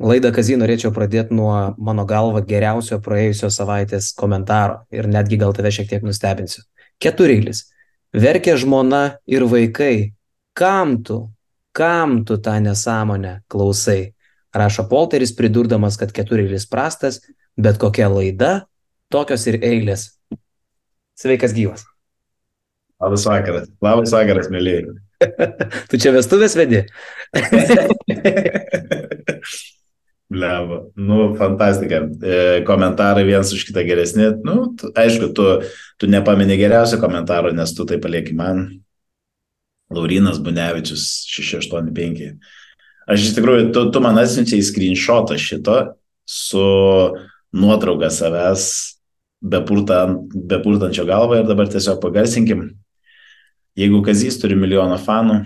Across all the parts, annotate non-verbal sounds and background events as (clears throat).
Laidą Kazį norėčiau pradėti nuo mano galva geriausio praėjusios savaitės komentaro ir netgi gal tave šiek tiek nustebinsiu. Ketureilis. Verkia žmona ir vaikai. Kam tu, kam tu tą nesąmonę klausai? Rašo Polteris pridurdamas, kad ketureilis prastas, bet kokia laida, tokios ir eilės. Sveikas gyvas. Labas vakaras. Labas vakaras, mėlyje. (laughs) tu čia vestuvės vedi? (laughs) Bleba. Nu, fantastika. E, komentarai vienas už kitą geresni. Nu, tu, aišku, tu, tu nepaminė geriausio komentaro, nes tu tai palieki man. Laurinas Bunevičius 685. Aš iš tikrųjų, tu, tu man atsiunčiai screenshotą šito su nuotrauka savęs bepurtant, bepurtančio galvą ir dabar tiesiog pagarsinkim. Jeigu Kazys turi milijoną fanų,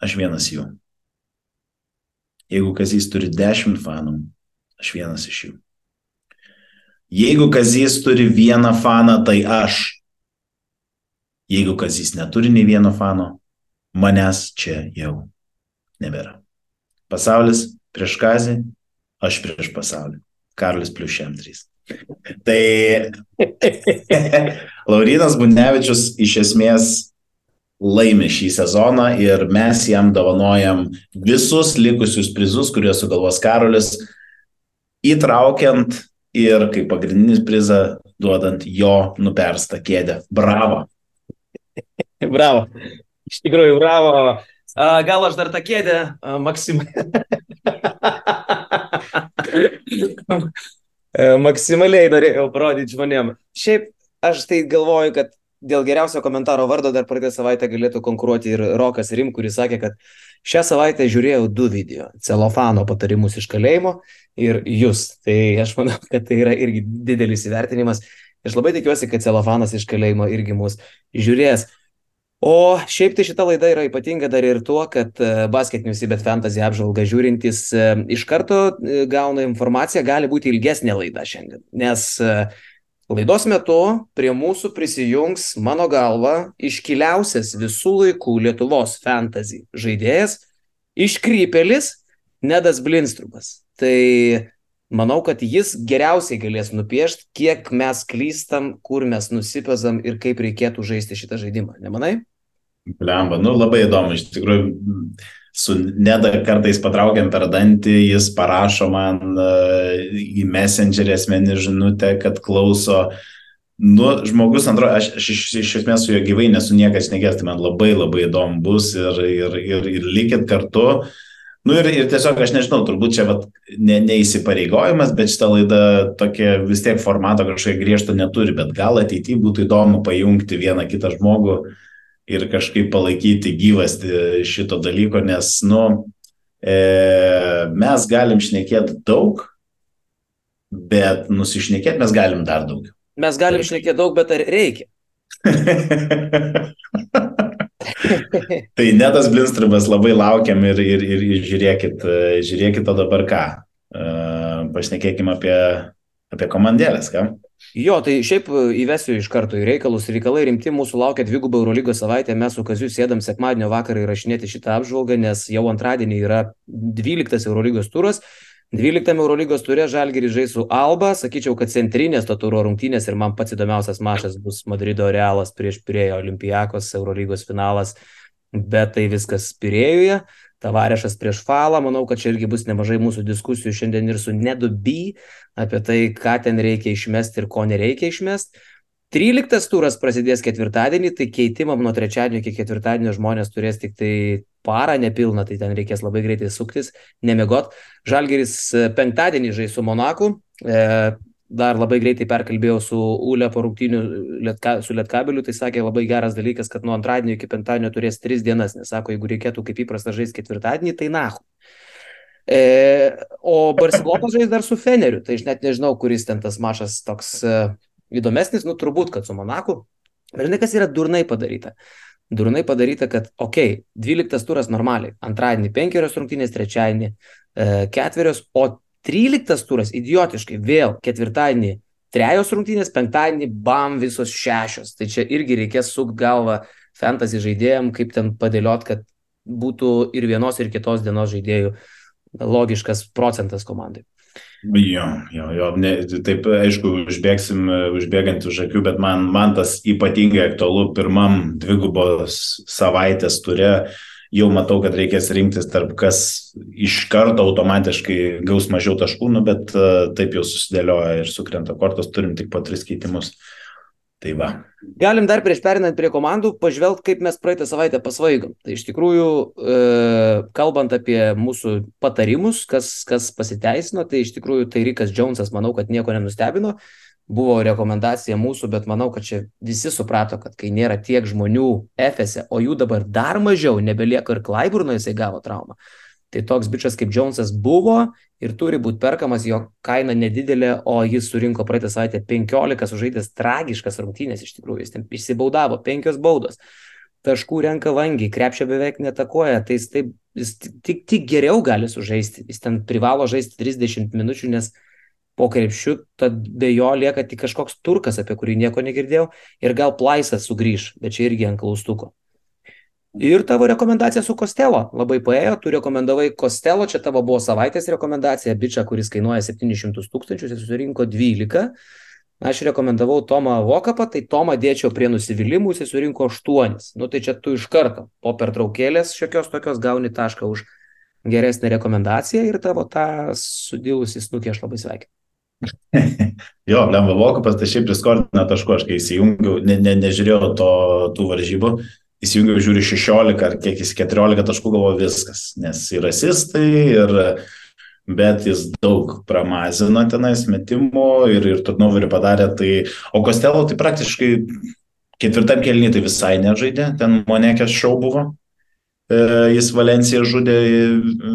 aš vienas jų. Jeigu Kazys turi 10 fanų, aš vienas iš jų. Jeigu Kazys turi vieną faną, tai aš. Jeigu Kazys neturi nei vieno fano, manęs čia jau nebėra. Pasaulis prieš Kazį, aš prieš pasaulį. Karolis plus šiam trys. Tai (laughs) (laughs) Laurinas Bunevičius iš esmės laimi šį sezoną ir mes jam dovanojam visus likusius prizus, kuriuos sugalvos Karolis, įtraukiant ir kaip pagrindinis prizą duodant jo nuperstą kėdę. Bravo. (laughs) bravo. Iš tikrųjų, bravo. Gal aš dar tą kėdę, Maksimai. (laughs) Maksimaliai norėjau parodyti žmonėm. Šiaip aš tai galvoju, kad dėl geriausio komentaro vardo dar praeitą savaitę galėtų konkuruoti ir Rokas Rim, kuris sakė, kad šią savaitę žiūrėjau du video - celofano patarimus iš kalėjimo ir jūs. Tai aš manau, kad tai yra irgi didelis įvertinimas. Aš labai tikiuosi, kad celofanas iš kalėjimo irgi mus žiūrės. O šiaip tai šita laida yra ypatinga dar ir tuo, kad e, Basket News bet Fantasy apžvalgą žiūrintys e, iš karto e, gauna informaciją, gali būti ilgesnė laida šiandien. Nes Laidos metu prie mūsų prisijungs, mano galva, iškiliausias visų laikų Lietuvos fantasy žaidėjas, iškrypelis Nedas Blinstrumas. Tai manau, kad jis geriausiai galės nupiešti, kiek mes klystam, kur mes nusipezam ir kaip reikėtų žaisti šitą žaidimą. Nemanai? Lemba, nu labai įdomu, iš tikrųjų su Neda kartais patraukiam per dantį, jis parašo man uh, į messengerį asmenį žinutę, kad klauso. Nu, žmogus, antro, aš, aš iš, iš esmės su juo gyvai nesu niekas nekės, tai man labai labai įdomu bus ir, ir, ir, ir likit kartu. Nu ir, ir tiesiog aš nežinau, turbūt čia vat, ne, neįsipareigojimas, bet šitą laidą tokia vis tiek formato kažkokia griežto neturi, bet gal ateityje būtų įdomu pajungti vieną kitą žmogų uh, ir kažkaip palaikyti gyvasti šito dalyko, nes, nu, e, mes galim šnekėti daug, bet nusišnekėti mes galim dar daugiau. Mes galim tai. šnekėti daug, bet ar reikia? (laughs) tai netas Blinstrumas labai laukiam ir, ir, ir, ir žiūrėkit, žiūrėkit o dabar ką. Uh, pašnekėkim apie, apie komandėlės, ką? Jo, tai šiaip e, įvesiu iš karto į reikalus. Reikalai rimti, mūsų laukia dvigubą Eurolygos savaitę. Mes su Kaziu sėdam sekmadienio vakarą įrašinėti šitą apžvalgą, nes jau antradienį yra 12 Eurolygos turas. 12 Eurolygos turė Žalgirį žais su Alba, sakyčiau, kad centrinės to turo rungtynės ir man pats įdomiausias mašas bus Madrido Realas prieš Pirėjo Olimpijakos Eurolygos finalas, bet tai viskas Pirėjuje. Tavarešas prieš Falą, manau, kad čia irgi bus nemažai mūsų diskusijų šiandien ir su Nedu B apie tai, ką ten reikia išmesti ir ko nereikia išmesti. 13 turas prasidės ketvirtadienį, tai keitimam nuo trečiadienio iki ketvirtadienio žmonės turės tik tai parą nepilną, tai ten reikės labai greitai suktis, nemiegot. Žalgeris e, penktadienį žais su Monaku, e, dar labai greitai perkalbėjau su Ule po rungtynių lietka, su Lietkabeliu, tai sakė labai geras dalykas, kad nuo antradienio iki penktadienio turės tris dienas, nes sako, jeigu reikėtų kaip įprasta žaisti ketvirtadienį, tai nahu. E, o Barcelona žais dar su Feneriu, tai aš net nežinau, kuris ten tas mašas toks e, įdomesnis, nu turbūt, kad su Monaku. Bet žinai, kas yra durnai padaryta? Durnai padaryta, kad, okei, okay, 12 turas normaliai, antradienį penkerios rungtynės, trečiadienį e, ketverios, o 13 turas, idiotiškai, vėl ketvirtadienį trejos rungtynės, penktadienį bam visos šešios. Tai čia irgi reikės suk galvą fantasy žaidėjim, kaip ten padėliot, kad būtų ir vienos, ir kitos dienos žaidėjų logiškas procentas komandai. Jo, jo, jo, ne, taip aišku, užbėgsim, užbėgant už akių, bet man, man tas ypatingai aktualu pirmam dvigubos savaitės turė, jau matau, kad reikės rinktis tarp kas iš karto automatiškai gaus mažiau taškų, nu, bet uh, taip jau susidėlioja ir sukrenta kortos, turim tik po tris keitimus. Tai va. Galim dar prieš perinant prie komandų pažvelgti, kaip mes praeitą savaitę pasvaigom. Tai iš tikrųjų, e, kalbant apie mūsų patarimus, kas, kas pasiteisino, tai iš tikrųjų tai Rikas Džonsas, manau, kad nieko nenustebino. Buvo rekomendacija mūsų, bet manau, kad čia visi suprato, kad kai nėra tiek žmonių Efese, o jų dabar dar mažiau, nebelieka ir Klaiburno jisai gavo traumą. Tai toks bičias kaip Jonesas buvo ir turi būti perkamas, jo kaina nedidelė, o jis surinko praeitą savaitę 15 sužaidęs tragiškas rungtynės iš tikrųjų, jis ten išsibaudavo, penkios baudos, taškų renka vangiai, krepšio beveik netakoja, tai jis, taip, jis tik, tik geriau gali sužaisti, jis ten privalo žaisti 30 minučių, nes po krepšiu, tad be jo lieka tik kažkoks turkas, apie kurį nieko negirdėjau, ir gal plaisas sugrįž, bet čia irgi ant klaustuko. Ir tavo rekomendacija su Kostelo labai paėjo, tu rekomendavai Kostelo, čia tavo buvo savaitės rekomendacija, bičia, kuris kainuoja 700 tūkstančių, jis surinko 12. Aš rekomendavau Tomą Vokapą, tai Tomą dėčiau prie nusivylimų, jis surinko 8. Nu tai čia tu iš karto po pertraukėlės šiokios tokios gauni tašką už geresnę rekomendaciją ir tavo tą sudilusi snukį aš labai sveikinu. (laughs) jo, Lemba Vokapas, tai šiaip priskordina taškų, aš kai įsijungiau, ne, ne, nežiūrėjau to, tų varžybų, įsijungiau žiūri 16 ar kiek jis 14 taškų galvo viskas, nes ir asistai, ir, bet jis daug pramazino tenais metimų ir, ir turnoverį padarė, tai, o Kostelo tai praktiškai ketvirtam kelnį tai visai nežaidė, ten Monekės šau buvo, jis Valenciją žudė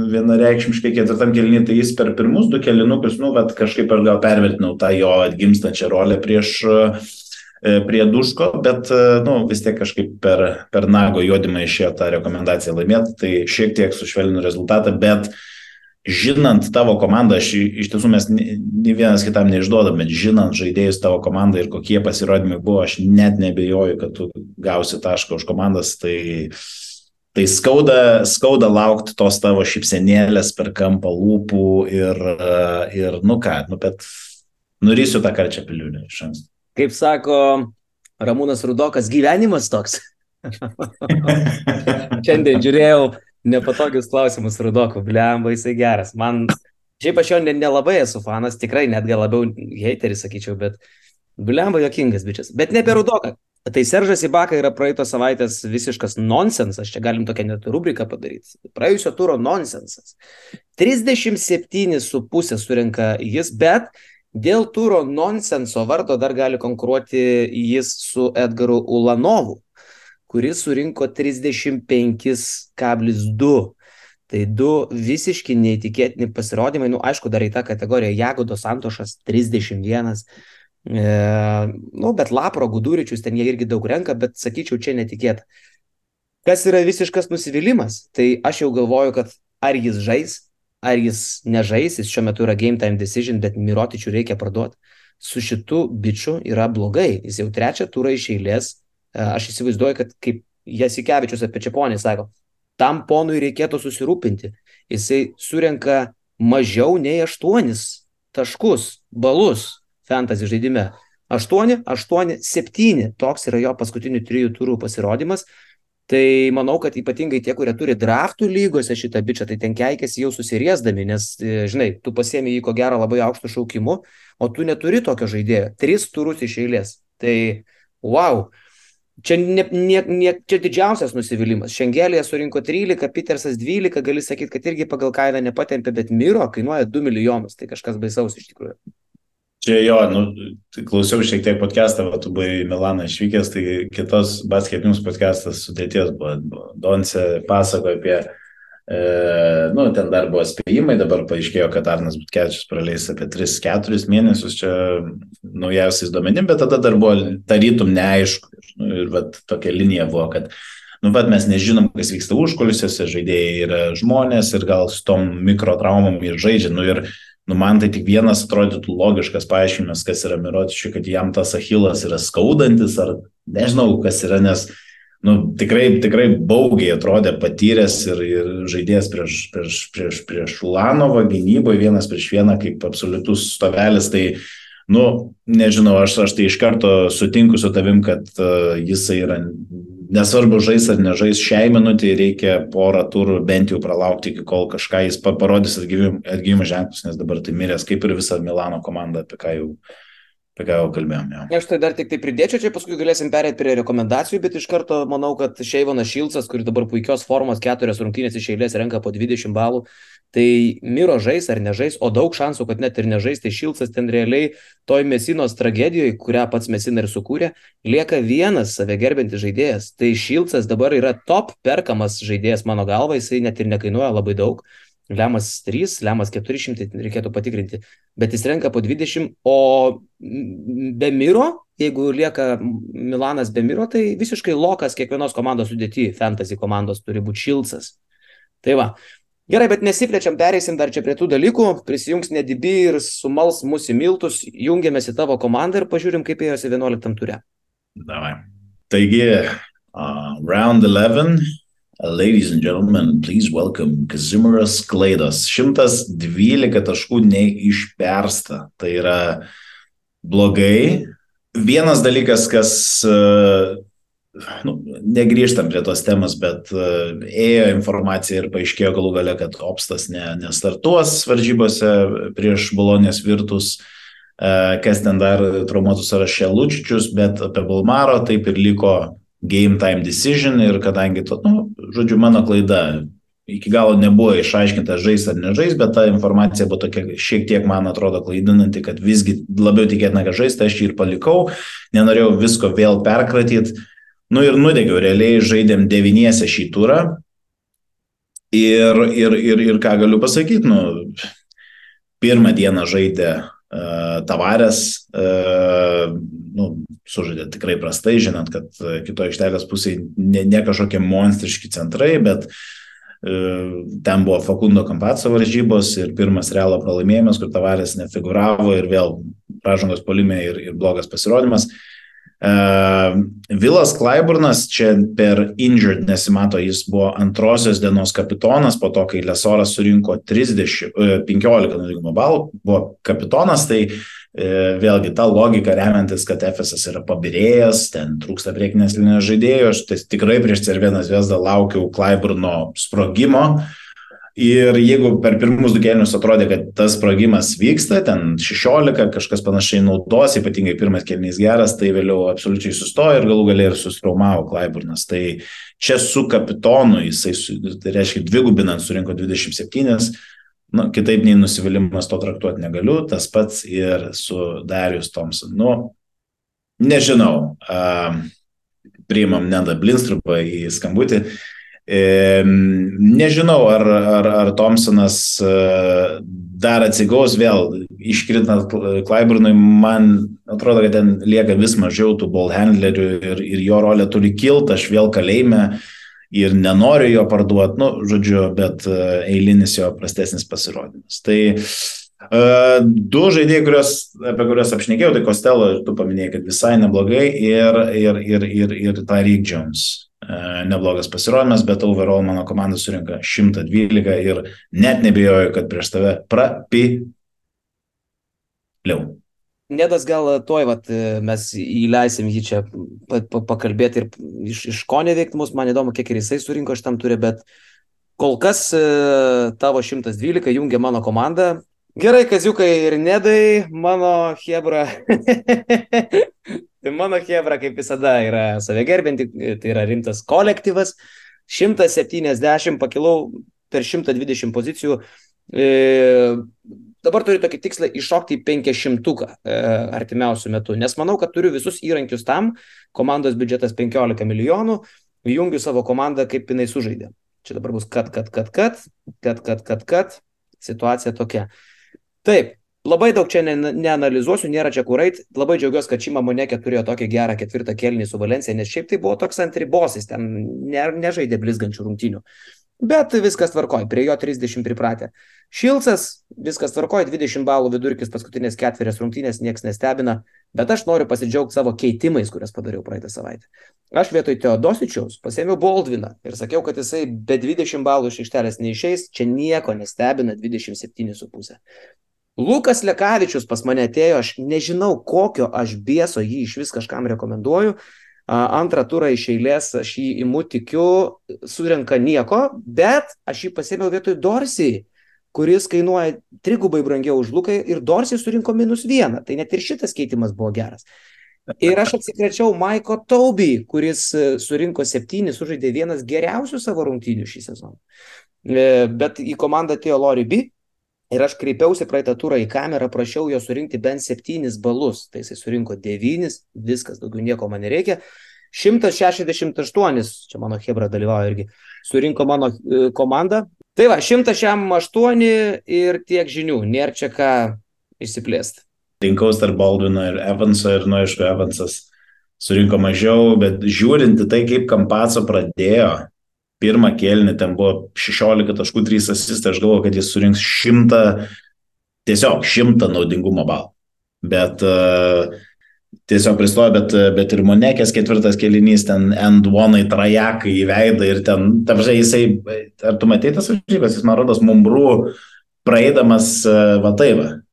vienareikšmiškai ketvirtam kelnį, tai jis per pirmus du kelinukus, nu, bet kažkaip aš gal pervertinau tą jo atgimstančią rolę prieš uh, E, prie Duško, bet e, nu, vis tiek kažkaip per, per nago juodimą išėjo tą rekomendaciją laimėti, tai šiek tiek sušvelninu rezultatą, bet žinant tavo komandą, aš iš tiesų mes nei vienas kitam neišduodam, bet žinant žaidėjus tavo komandą ir kokie pasirodymai buvo, aš net nebejoju, kad tu gausi tašką už komandas, tai, tai skauda, skauda laukti tos tavo šipsenėlės per kampą lūpų ir, ir nu ką, nu bet nurysiu tą karčią piliulę iš anksto kaip sako Ramūnas Rudokas, gyvenimas toks. (laughs) Šiandien žiūrėjau nepatogius klausimus Rudoko, blemba, jisai geras. Man, šiaip aš jo nelabai esu fanas, tikrai net gal labiau hateris, sakyčiau, bet blemba jokingas bičias. Bet ne apie Rudoką. Tai Seržas Ibaka yra praeitos savaitės visiškas nonsensas, čia galim tokią net rubriką padaryti. Praėjusio turo nonsensas. 37,5 surinka jis, bet Dėl turo nonsenso vardo dar gali konkuruoti jis su Edgaru Ulanovu, kuris surinko 35,2. Tai du visiškai neįtikėtini pasirodymai. Nu, aišku, dar į tą kategoriją Jagodo Santošas 31. E, nu, bet Lapro Guduričius ten jie irgi daug renka, bet sakyčiau, čia netikėta. Kas yra visiškas nusivylimas? Tai aš jau galvoju, kad ar jis žais, ar jis nežais, jis šiuo metu yra game time decision, bet Mirotičių reikia parduoti. Su šitu bičiu yra blogai. Jis jau trečią turą iš eilės. E, aš įsivaizduoju, kad kaip Jasikevičius apie Čiaponį sako, tam ponui reikėtų susirūpinti. Jisai surenka mažiau nei 8 taškus, balus fantasy žaidime. 8, 8, 7. Toks yra jo paskutinių trijų turų pasirodymas. Tai manau, kad ypatingai tie, kurie turi draftų lygose šitą bičią, tai ten keikėsi jau susiriesdami, nes, e, žinai, tu pasiemi jį ko gero labai aukštų šaukimų, o tu neturi tokio žaidėjo. Tris turus iš eilės. Tai, wow. Čia, ne, ne, ne, čia didžiausias nusivylimas. Šengelėje surinko 13, Petersas 12, gali sakyti, kad irgi pagal kainą nepatempė, bet Miro kainuoja 2 milijonus. Tai kažkas baisaus iš tikrųjų. Čia jo, nu, tai klausiau šiek tiek podcastą, va, tu buvai Milaną išvykęs, tai kitos basket news podcastas sudėties buvo. Donce pasakoja apie, e, nu, ten dar buvo spėjimai, dabar paaiškėjo, kad Arnas Butkevičius praleis apie 3-4 mėnesius čia naujausiais duomenim, bet tada dar buvo tarytum neaišku. Nu, ir va, tokia linija buvo, kad nu, bet mes nežinom, kas vyksta užkulisiuose, žaidėjai yra žmonės ir gal su tom mikrotraumom ir žaidžia. Nu, ir Nu, man tai tik vienas atrodytų logiškas paaiškinimas, kas yra Mirotičiui, kad jam tas achilas yra skaudantis, ar nežinau, kas yra, nes nu, tikrai, tikrai baugiai atrodė patyręs ir, ir žaidėjas prieš, prieš, prieš, prieš Lanovą gynyboje vienas prieš vieną kaip absoliutus stovelis. Tai, nu, nežinau, aš, aš tai iš karto sutinku su tavim, kad uh, jisai yra nesvarbu žais ar nežais šiai minutį, reikia porą turų bent jau pralaukti, iki kol kažką jis parodys atgyvimo ženklus, nes dabar tai miręs kaip ir visa Milano komanda, apie ką jau apie ką jau kalbėjom. Jau. Aš tai dar tik tai pridėčiau, čia paskui galėsim perėti prie rekomendacijų, bet iš karto manau, kad Šeivonas Šilcas, kuris dabar puikios formos keturias rungtynės iš eilės renka po 20 balų, tai Miro žais ar nežais, o daug šansų, kad net ir nežais, tai Šilcas ten realiai toj Mesinos tragedijoje, kurią pats Mesina ir sukūrė, lieka vienas save gerbintis žaidėjas. Tai Šilcas dabar yra top perkamas žaidėjas mano galva, jisai net ir nekainuoja labai daug. Lemas 3, Lemas 400, reikėtų patikrinti, bet jis renka po 20, o be Miro, jeigu lieka Milanas be Miro, tai visiškai lokas kiekvienos komandos sudėti, fantasy komandos turi būti šilcas. Tai va. Gerai, bet nesiplečiam, pereisim dar čia prie tų dalykų, prisijungs nedibi ir sumals mūsų miltus, jungiamės į tavo komandą ir pažiūrim, kaip ėjosi 11 ture. Davai. Taigi, uh, round 11, Ladies and gentlemen, please welcome Kazimiras Klaidas. 112 taškų neišpersta. Tai yra blogai. Vienas dalykas, kas, nu, negrįžtam prie tos temos, bet ėjo informacija ir paaiškėjo galų gale, kad Opstas ne, nestartuos varžybose prieš Bolonės virtus kas ten dar traumuotų sąraše Lučičius, bet apie Bulmaro taip ir liko game time decision ir kadangi, to, nu, žodžiu, mano klaida iki galo nebuvo išaiškinta žais ar nežais, bet ta informacija buvo tokia šiek tiek, man atrodo, klaidinanti, kad visgi labiau tikėtina, kad žais, tai aš jį ir palikau, nenorėjau visko vėl perkratyti. Nu ir nudegiau, realiai žaidėm devyniese šį turą. Ir, ir, ir, ir ką galiu pasakyti, nu, pirmą dieną žaidė uh, Tavarės, uh, nu, sužaidė tikrai prastai, žinant, kad e, kitoje aikštelės pusėje ne, ne kažkokie monstriški centrai, bet e, ten buvo Fakundo Kampaco varžybos ir pirmas realo pralaimėjimas, kur tavarės nefiguravo ir vėl pražangos polime ir, ir blogas pasirodymas. Uh, Vilas Klaiburnas čia per injured nesimato, jis buvo antrosios dienos kapitonas, po to, kai Lesoras surinko 30, 15 nulikimo balų, buvo kapitonas, tai uh, vėlgi ta logika remiantis, kad FSS yra pabirėjęs, ten trūksta priekinės linijos žaidėjų, aš tai tikrai prieš Cervienas Vesdą laukiau Klaiburno sprogimo. Ir jeigu per pirmus du kėlinius atrodė, kad tas sprogimas vyksta, ten 16 kažkas panašiai naudos, ypatingai pirmas kėlinys geras, tai vėliau absoliučiai sustojo ir galų galiai ir sustraumavo Klaiburnas. Tai čia su kapitonu jisai, tai reiškia, dvigubinant surinko 27, nu, kitaip nei nusivylimas to traktuoti negaliu, tas pats ir su Darius Thompson. Nu, nežinau, uh, priimam Nedą Blinstrupą į skambutį. E, nežinau, ar, ar, ar Thompsonas uh, dar atsigaus vėl, iškritant Klaiburnui, man atrodo, kad ten lieka vis mažiau tų ball handlerių ir, ir jo rolė turi kilti, aš vėl kalėjime. Uh, ir nenoriu jo parduoti, nu, žodžiu, bet e, eilinis jo prastesnis pasirodymas. Tai uh, du žaidėjai, kurios, apie kuriuos apšnekėjau, tai Kostelo, tu paminėjai, kad visai neblogai ir, ir, ir, ir, ir Tyreek Jones. Uh, neblogas pasirodymas, bet overall mano komanda surinka 112 ir net nebijoju, kad prieš tave prapiliau. Nedas gal toj, vat, mes įleisim jį čia pa, pa, pakalbėti ir iš, iš ko neveikti mus, man įdomu, kiek ir jisai surinko šitam turė, bet kol kas e, tavo 112 jungia mano komandą. Gerai, kaziukai ir nedai, mano hebra. tai (laughs) mano hebra, kaip visada, yra save gerbinti, tai yra rimtas kolektyvas. 170 pakilau per 120 pozicijų. E, dabar turiu tokį tikslą iššokti į 500 e, artimiausių metų, nes manau, kad turiu visus įrankius tam, komandos biudžetas 15 milijonų, jungiu savo komandą, kaip jinai sužaidė. Čia dabar bus kad, kad, kad, kad, kad, kad, kad, kad, situacija tokia. Taip, labai daug čia ne, neanalizuosiu, nėra čia kur eit, labai džiaugiuosi, kad Šima Monekė turėjo tokį gerą ketvirtą kelnį su Valencija, nes šiaip tai buvo toks ant ribos, jis ten ne, nežaidė blizgančių rungtynių. Bet viskas tvarkoj, prie jo 30 pripratę. Šilcas, viskas tvarkoj, 20 balų vidurkis paskutinės ketverias rungtynės, niekas nestebina, bet aš noriu pasidžiaugti savo keitimais, kurias padariau praeitą savaitę. Aš vietoj Teodosičiaus pasėmiau Baldviną ir sakiau, kad jisai be 20 balų iš aikštelės neišeis, čia nieko nestebina 27,5. Lukas Lekavičius pas mane atėjo, aš nežinau, kokio aš bieso jį iš vis kažkam rekomenduoju. Antrą turą iš eilės aš jį imu tikiu, surenka nieko, bet aš jį pasėmiau vietoj Dorsijai kuris kainuoja trigubai brangiau už Luką ir Dorsi surinko minus vieną. Tai net ir šitas keitimas buvo geras. Ir aš atsikrečiau Maiko Tauby, kuris e, surinko septynis, sužaidė vienas geriausių savo rungtynių šį sezoną. E, bet į komandą atėjo Lori B. Ir aš kreipiausi praeitą turą į kamerą, prašiau jo surinkti bent septynis balus. Tai jisai surinko devynis, viskas, daugiau nieko man nereikia. 168, čia mano Hebra dalyvauja irgi, surinko mano e, komanda, Tai va, 108 ir tiek žinių, nėra čia ką išsiplėsti. Rinkaus tarp Baldwino ir Evanso ir, nu, aišku, Evansas surinko mažiau, bet žiūrint į tai, kaip Kampaco pradėjo, pirmą kėlinį ten buvo 16 taškų 3 asistai, aš galvoju, kad jis surinks 100, tiesiog 100 naudingumo balų. Bet uh, tiesiog pristojo, bet, bet ir Monekės ketvirtas kelinys, ten end one trajekai į veidą ir ten, tamžai jisai, ar tu matei tas varžybas, jis man rodos mumbrų praeidamas va tai va. Yes.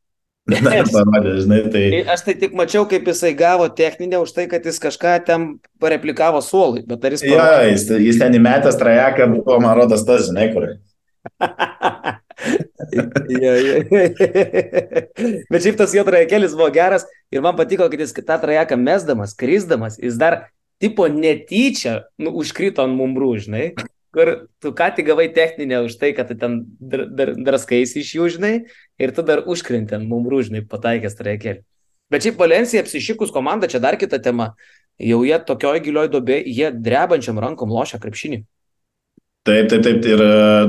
(laughs) Parodė, žinai, tai... Aš tai tik mačiau, kaip jisai gavo techninę už tai, kad jis kažką ten pareplikavo suolui, bet ar jis... Parodė... Jo, jis, jis ten įmetęs trajeką buvo, man rodos, tas, žinai, kur. (laughs) ja, ja. Bet šiaip tas jo trajekelis buvo geras ir man patiko, kad jis tą trajeką mesdamas, krisdamas, jis dar tipo netyčia nu, užkrito ant mumbrų, žinai, kur tu ką tik gavai techninę už tai, kad tu ten dar, dar, draskais iš jų, žinai, ir tu dar užkrenti ant mumbrų, žinai, pataikęs trajekelį. Bet šiaip Valencija apsišikus komanda, čia dar kita tema. Jau jie tokioj gilioj dobė, jie drebančiam rankom lošia krepšinį. Taip, taip, taip, ir,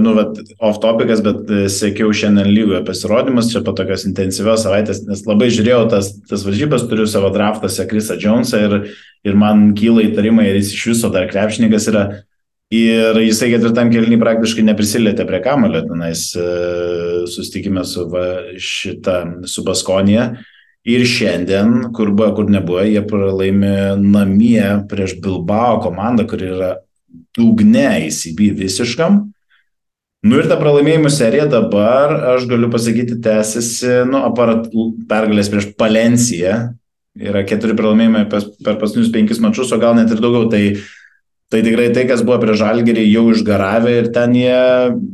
nu, vat, off topicas, bet e, sėkiau šiandien lygoje pasirodymus, čia po tokios intensyvios savaitės, nes labai žiūrėjau tas, tas varžybas, turiu savo draftuose Krisą Jonesą ir, ir man kyla įtarimai, ar jis iš viso dar krepšininkas yra. Ir jisai ketvirtam kelnį praktiškai neprisilietė prie kamulio, tenais e, sustikime su va, šitą, su Baskonija. Ir šiandien, kur buvo, kur nebuvo, jie pralaimi namie prieš Bilbao komandą, kuri yra dugne įsiby visiškam. Nu ir ta pralaimėjimų serija dabar, aš galiu pasakyti, tęsiasi, nu, aparat pergalės prieš Palenciją. Yra keturi pralaimėjimai per, per paskutinius penkis mačius, o gal net ir daugiau. Tai, tai tikrai tai, kas buvo prie Žalgerį, jau išgaravę ir ten jie,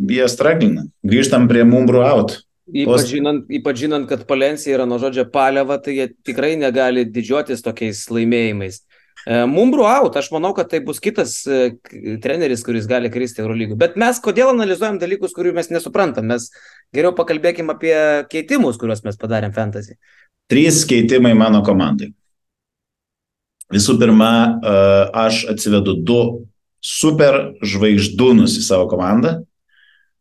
jie straglina. Grįžtam prie Mumbrų out. Ypač žinant, ypač žinant, kad Palencija yra nuo žodžio paliava, tai jie tikrai negali didžiuotis tokiais laimėjimais. E, Mumbrų out, aš manau, kad tai bus kitas e, treneris, kuris gali kristi Eurolygų. Bet mes kodėl analizuojam dalykus, kurių mes nesuprantam? Mes geriau pakalbėkim apie keitimus, kuriuos mes padarėm fantasy. Trys keitimai mano komandai. Visų pirma, e, aš atsivedu du super žvaigždūnus į savo komandą.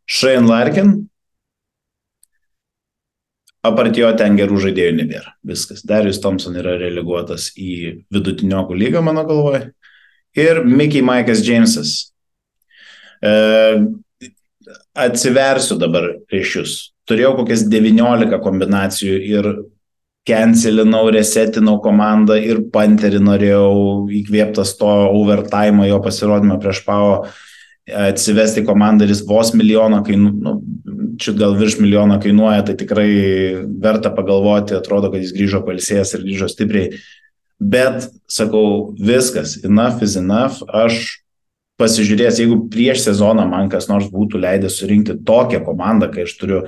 Shane Larkin Apart jo ten gerų žaidėjų nebėra. Viskas. Darius Thompson yra releguotas į vidutiniokų lygą, mano galvoje. Ir Mickey Mike'as Jamesas. E, atsiversiu dabar jūs. Turėjau kokias 19 kombinacijų ir cancelinau, resetinau komandą ir panterį norėjau įkvėptas to overtime jo pasirodymą prieš Pavo atsivesti komandą ir jis vos milijoną kainuoja, nu, čia gal virš milijono kainuoja, tai tikrai verta pagalvoti, atrodo, kad jis grįžo palsėjęs ir grįžo stipriai. Bet, sakau, viskas, enough is enough, aš pasižiūrės, jeigu prieš sezoną man kas nors būtų leidęs surinkti tokią komandą, kai aš turiu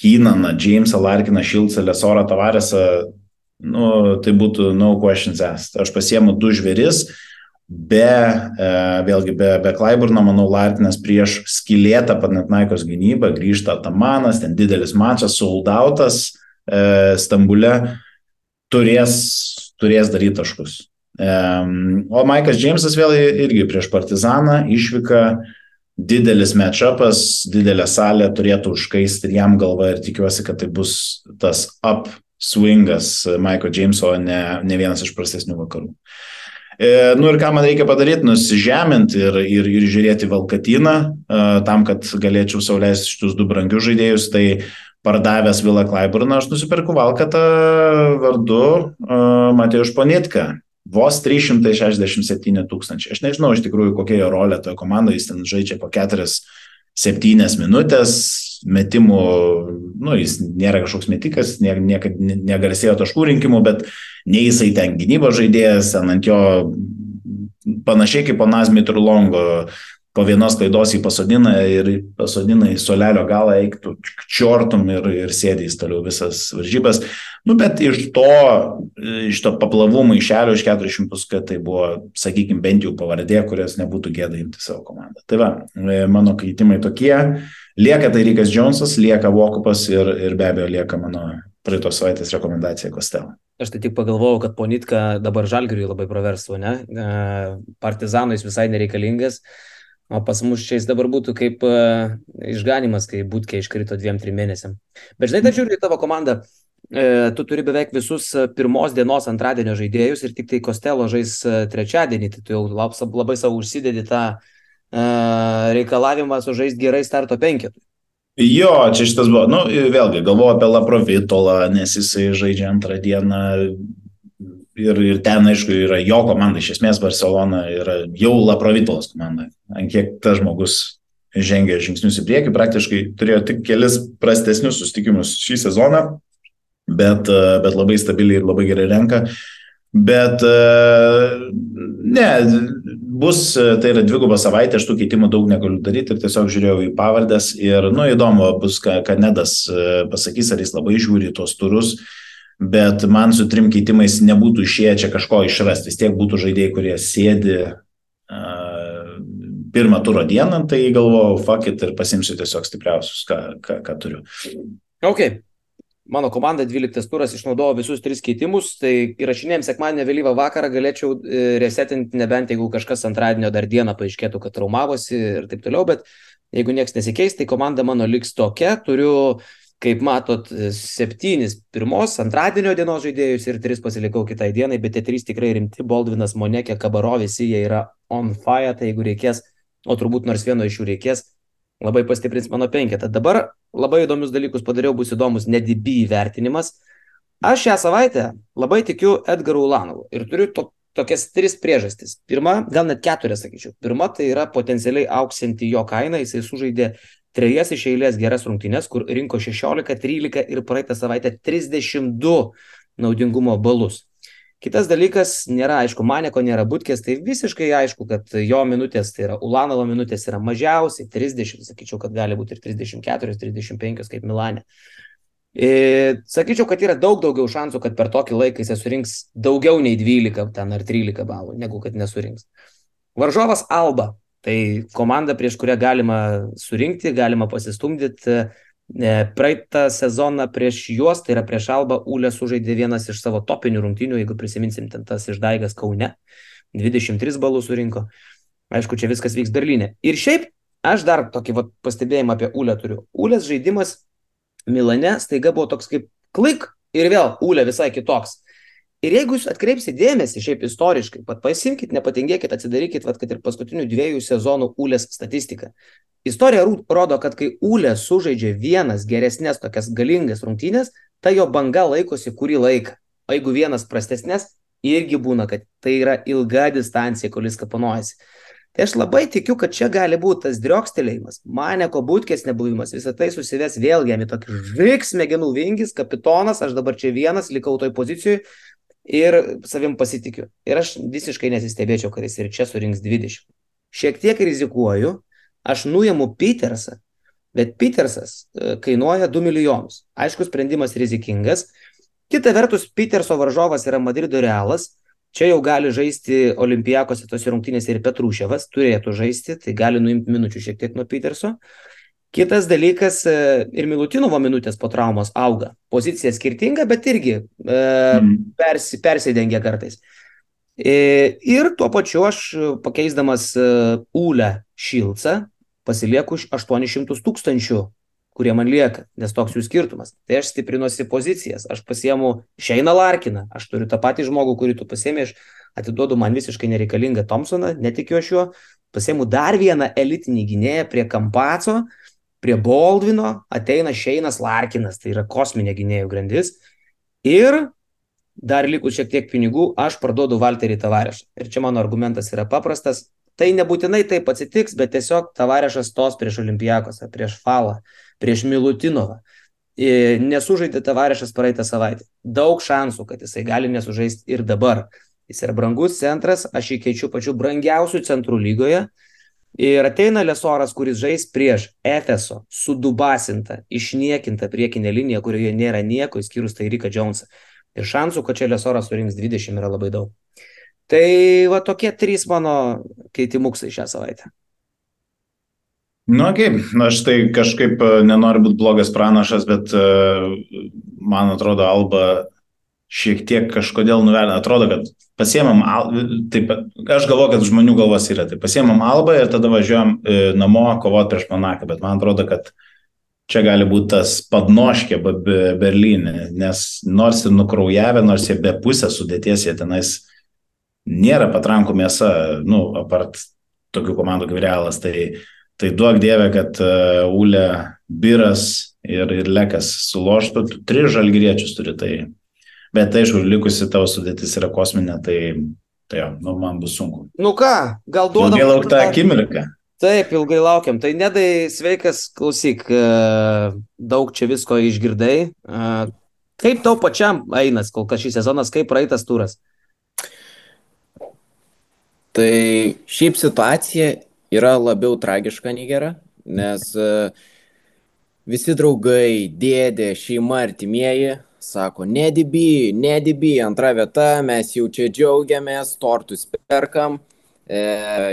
Kynaną, Jamesą Larkiną, Šilcą, Lesorą, Tavaresą, nu, tai būtų no questions asked. Aš pasiemu du žvėris, be, e, vėlgi, be, be Klaiburno, manau, Lartinas prieš skilėtą Panatnaikos gynybą grįžta Tamanas, ten didelis mačas, soldautas e, Stambule, turės, turės daryti taškus. E, o Maikas Džeimsas vėl irgi prieš Partizaną išvyka, didelis matchupas, didelė salė turėtų užkaisti ir jam galva ir tikiuosi, kad tai bus tas up swingas Maiko Džeimso, ne, ne vienas iš prastesnių vakarų. E, nu ir ką man reikia padaryti, nusižeminti ir, ir, ir žiūrėti Valkatiną, e, tam, kad galėčiau sauliaisti šitus du brangius žaidėjus, tai pardavęs Vilą Klaiburną, aš nusipirku Valkatą vardu uh, Matėjus Ponitką. Vos 367 tūkstančiai. Aš nežinau iš tikrųjų, kokia jo rolė toje komandoje, jis ten žaidžia po 4-7 minutės, metimų, nu, jis nėra kažkoks metikas, niekada negarsėjo taškų rinkimų, bet nei jisai ten gynybos žaidėjas, ant jo panašiai kaip panas Mitrulongo po vienos klaidos jį pasodina ir pasodina į solelio galą, eik tu čiortum ir, ir sėdės toliau visas varžybas. Nu, bet iš to, iš to paplavų maišelio iš 400, kad tai buvo, sakykime, bent jau pavardė, kurios nebūtų gėda imti savo komandą. Tai va, e, mano keitimai tokie. Lieka tai Rykas Džonsas, lieka Vokupas ir, ir be abejo lieka mano praeitos savaitės rekomendacija Kostel. Aš tai tik pagalvojau, kad Ponitka dabar žalgiriui labai praverstų, ne? E, Partizanui jis visai nereikalingas. O pas mus čia jis dabar būtų kaip uh, išganimas, kai būtkė iškrito dviem, trim mėnesiam. Bet žinai, tai žiūriu į tavo komandą. E, tu turi beveik visus e, pirmos dienos antradienio žaidėjus ir tik tai Kostelo žais e, trečiadienį, tai tu jau labai savo užsidedi tą e, reikalavimą sužaisti gerai starto penketų. Jo, čia šitas buvo, nu, vėlgi, galvoju apie Laprovitolą, nes jisai žaidžia antrą dieną, ir, ir ten, aišku, yra jo komanda, iš esmės Barcelona yra jau Laprovitolas komanda. Ant kiek tas žmogus žengė žingsnius į priekį, praktiškai turėjo tik kelis prastesnius susitikimus šį sezoną, bet, bet labai stabiliai ir labai gerai renka. Bet ne, bus, tai yra dvigubą savaitę, aš tų keitimų daug negaliu daryti ir tiesiog žiūrėjau į pavardės ir, nu, įdomu bus, ką, ką Nedas pasakys, ar jis labai žiūri tos turus. Uh, bet man su trim keitimais nebūtų išėję čia kažko išrasti. Vis tiek būtų žaidėjai, kurie sėdi uh, pirmą turo dieną, tai galvojau, fuck it ir pasimsiu tiesiog stipriausius, ką, ką, ką turiu. Ok. Mano komanda 12 turas išnaudojo visus tris keitimus, tai įrašinėjom sekmadienį vėlyvą vakarą, galėčiau e, resetinti, nebent jeigu kažkas antradienio dar dieną paaiškėtų, kad traumavosi ir taip toliau, bet jeigu niekas nesikeis, tai komanda mano liks tokia, turiu uh, kaip matot, septynis pirmos, antradienio dienos žaidėjus ir tris pasilikau kitai dienai, bet tie trys tikrai rimti, Boldvinas, Monekė, Kabaro, visi jie yra on fire, tai jeigu reikės, o turbūt nors vieno iš jų reikės, labai pastiprins mano penketą. Dabar labai įdomius dalykus padariau, bus įdomus NDB įvertinimas. Aš šią savaitę labai tikiu Edgaru Ulanovu ir turiu to, tokias tris priežastis. Pirma, gal net keturias, sakyčiau. Pirma, tai yra potencialiai auksinti jo kainą, jisai sužaidė trejas iš eilės geras rungtynes, kur rinko 16, 13 ir praeitą savaitę 32 naudingumo balus. Kitas dalykas, nėra aišku, Maneko nėra būtkės, tai visiškai aišku, kad jo minutės, tai yra Ulanovo minutės yra mažiausiai 30, sakyčiau, kad gali būti ir 34, 35 kaip Milane. E, sakyčiau, kad yra daug daugiau šansų, kad per tokį laiką jis surinks daugiau nei 12 ten ar 13 balų, negu kad nesurinks. Varžovas Alba Tai komanda, prieš kurią galima surinkti, galima pasistumdyti. E, praeitą sezoną prieš juos, tai yra prieš Alba, Ulė sužaidė vienas iš savo topinių rungtynių, jeigu prisiminsim, ten tas išdaigas Kaune. 23 balų surinko. Aišku, čia viskas vyks Berlyne. Ir šiaip, aš dar tokį vat, pastebėjimą apie Ulę turiu. Ulės žaidimas Milane staiga buvo toks kaip klik ir vėl Ulė visai kitoks. Ir jeigu jūs atkreipsite dėmesį, šiaip istoriškai, pat pasimkite, nepatingėkit, atsidarykit, vat, kad ir paskutinių dviejų sezonų Ulės statistiką. Istorija rodo, kad kai Ulė sužaidžia vienas geresnės tokias galingas rungtynės, ta jo banga laikosi kurį laiką. O jeigu vienas prastesnės, irgi būna, kad tai yra ilga distancija, kol jis kapanojasi. Tai aš labai tikiu, kad čia gali būti tas driokstelėjimas, maneko būtkės nebuvimas, visą tai susives vėl jam į tokį žviks smegenų vingis, kapitonas, aš dabar čia vienas, likau toj pozicijoje, ir savim pasitikiu. Ir aš visiškai nesistebėčiau, kad jis ir čia surinks 20. Šiek tiek rizikuoju, aš nuimu Petersą, bet Petersas e, kainuoja 2 milijonus. Aišku, sprendimas rizikingas. Kita vertus, Peterso varžovas yra Madrido Realas. Čia jau gali žaisti Olimpijakose tose rungtynėse ir Petruševas, turėtų žaisti, tai gali nuimti minučių šiek tiek nuo Peterso. Uh, Kitas dalykas, e, ir Milutinovo minutės po traumos auga. Pozicija skirtinga, bet irgi e, mm. persi, persidengia kartais. E, ir tuo pačiu aš pakeisdamas e, Ūlę Šilcą pasilieku 800 tūkstančių kurie man lieka, nes toks jų skirtumas. Tai aš stiprinuosi pozicijas, aš pasiemu Šeiną Larkiną, aš turiu tą patį žmogų, kurį tu pasiemi, aš atiduodu man visiškai nereikalingą Thompsoną, netikiu aš juo, pasiemu dar vieną elitinį gynėją prie Kampaco, prie Baldvino, ateina Šeinas Larkinas, tai yra kosminė gynėjų grandis. Ir dar likus šiek tiek pinigų, aš parduodu Valterį Tavarešą. Ir čia mano argumentas yra paprastas. Tai nebūtinai taip atsitiks, bet tiesiog Tavarešas stos prieš Olimpijakosą, prieš Falą, prieš Milutinovą. Nesužaidė Tavarešas praeitą savaitę. Daug šansų, kad jisai gali nesužaisti ir dabar. Jis yra brangus centras, aš jį keičiu pačiu brangiausių centrų lygoje. Ir ateina Lesoras, kuris žais prieš Efeso, sudubasintą, išniekintą priekinę liniją, kurioje nėra nieko, išskyrus tai Rika Jonesą ir šansų, kad čia Lesoras surinks 20 yra labai daug. Tai va tokie trys mano keitimuksai šią savaitę. Nu, kaip, okay. aš tai kažkaip e, nenoriu būti blogas pranašas, bet uh, man atrodo, Alba šiek tiek kažkodėl nuvelė. Atrodo, kad pasiemam, taip, aš galvoju, kad žmonių galvos yra, tai pasiemam Alba ir tada važiuojam uh, namo kovoti prieš Monaką, bet man atrodo, kad čia gali būti tas padnoškė Berlyne, nes nors ir nukraujavę, nors jie be pusės sudėties, jie tenais nėra patrankų mėsa, nu, apart tokių komandų kaip Realas, tai, tai duok dievę, kad uh, Ule, Biras ir, ir Lekas suloštų, tris žalgyriečius turi tai. Bet tai, aišku, likusi tavo sudėtis yra kosminė, tai, tai jo, nu, man bus sunku. Nu ką, gal duodam. Ilgai laukta akimirka. Taip, ilgai laukiam. Tai nedai, sveikas, klausyk, e, daug čia visko išgirdai. E, kaip tau pačiam einas kol kas šį sezonas, kaip praeitas turas? Tai šiaip situacija yra labiau tragiška nei gera, nes e, visi draugai, dėdė, šeima, artimieji sako, nedibi, nedibi, antra vieta, mes jau čia džiaugiamės, tortus perkam e,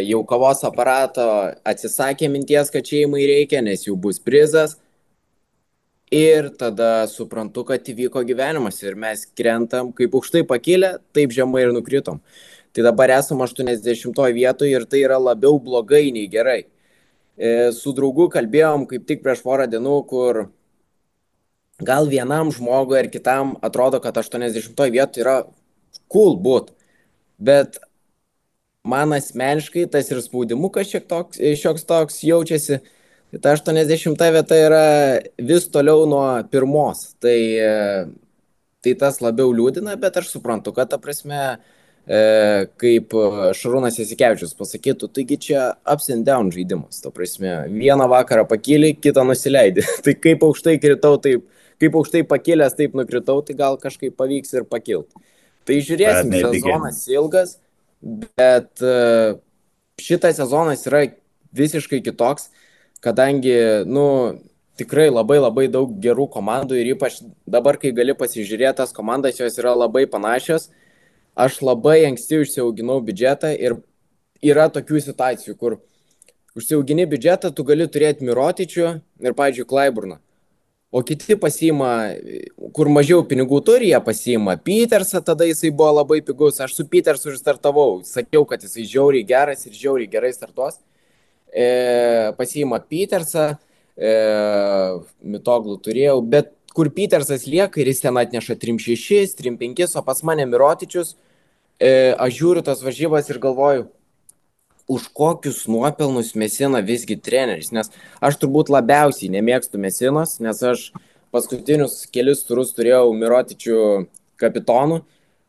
jau kavos aparato atsisakė minties, kad šeimai reikia, nes jau bus prizas. Ir tada suprantu, kad įvyko gyvenimas ir mes krentam, kaip aukštai pakilę, taip žemai ir nukritom. Tai dabar esam 80 vietoje ir tai yra labiau blogai nei gerai. E, su draugu kalbėjom kaip tik prieš porą dienų, kur gal vienam žmogui ar kitam atrodo, kad 80 vietoje yra cool būt. Bet man asmeniškai tas ir spaudimukas šiek toks, šioks toks jaučiasi. Tai ta 80 vieta yra vis toliau nuo pirmos. Tai, tai tas labiau liūdina, bet aš suprantu, kad ta prasme, e, kaip Šarūnas Jasikevičius pasakytų, taigi čia ups and down žaidimas. Ta prasme, vieną vakarą pakėlė, kitą nusileidė. (laughs) tai kaip aukštai kritau, taip, kaip aukštai pakėlęs, taip nukritau, tai gal kažkaip pavyks ir pakilti. Tai žiūrėsim, sezonas ilgas bet e, šitas sezonas yra visiškai kitoks, kadangi, nu, tikrai labai labai daug gerų komandų ir ypač dabar, kai gali pasižiūrėti tas komandas, jos yra labai panašios. Aš labai anksti užsiauginau biudžetą ir yra tokių situacijų, kur užsiaugini biudžetą, tu gali turėti Mirotičių ir, pavyzdžiui, Klaiburną o kiti pasiima, kur mažiau pinigų turi, jie pasiima Petersą, tada jisai buvo labai pigus, aš su Petersu startavau, sakiau, kad jisai žiauriai geras ir žiauriai gerai startuos. E, pasiima Petersą, e, mitoglų turėjau, bet kur Petersas lieka ir jis ten atneša 3-6, 3-5, o pas mane Mirotičius, e, aš žiūriu tas varžybas ir galvoju, už kokius nuopelnus mesina visgi treneris, nes aš turbūt labiausiai nemėgstu mesinos, nes aš paskutinius kelius turus turėjau Mirotičių kapitonų,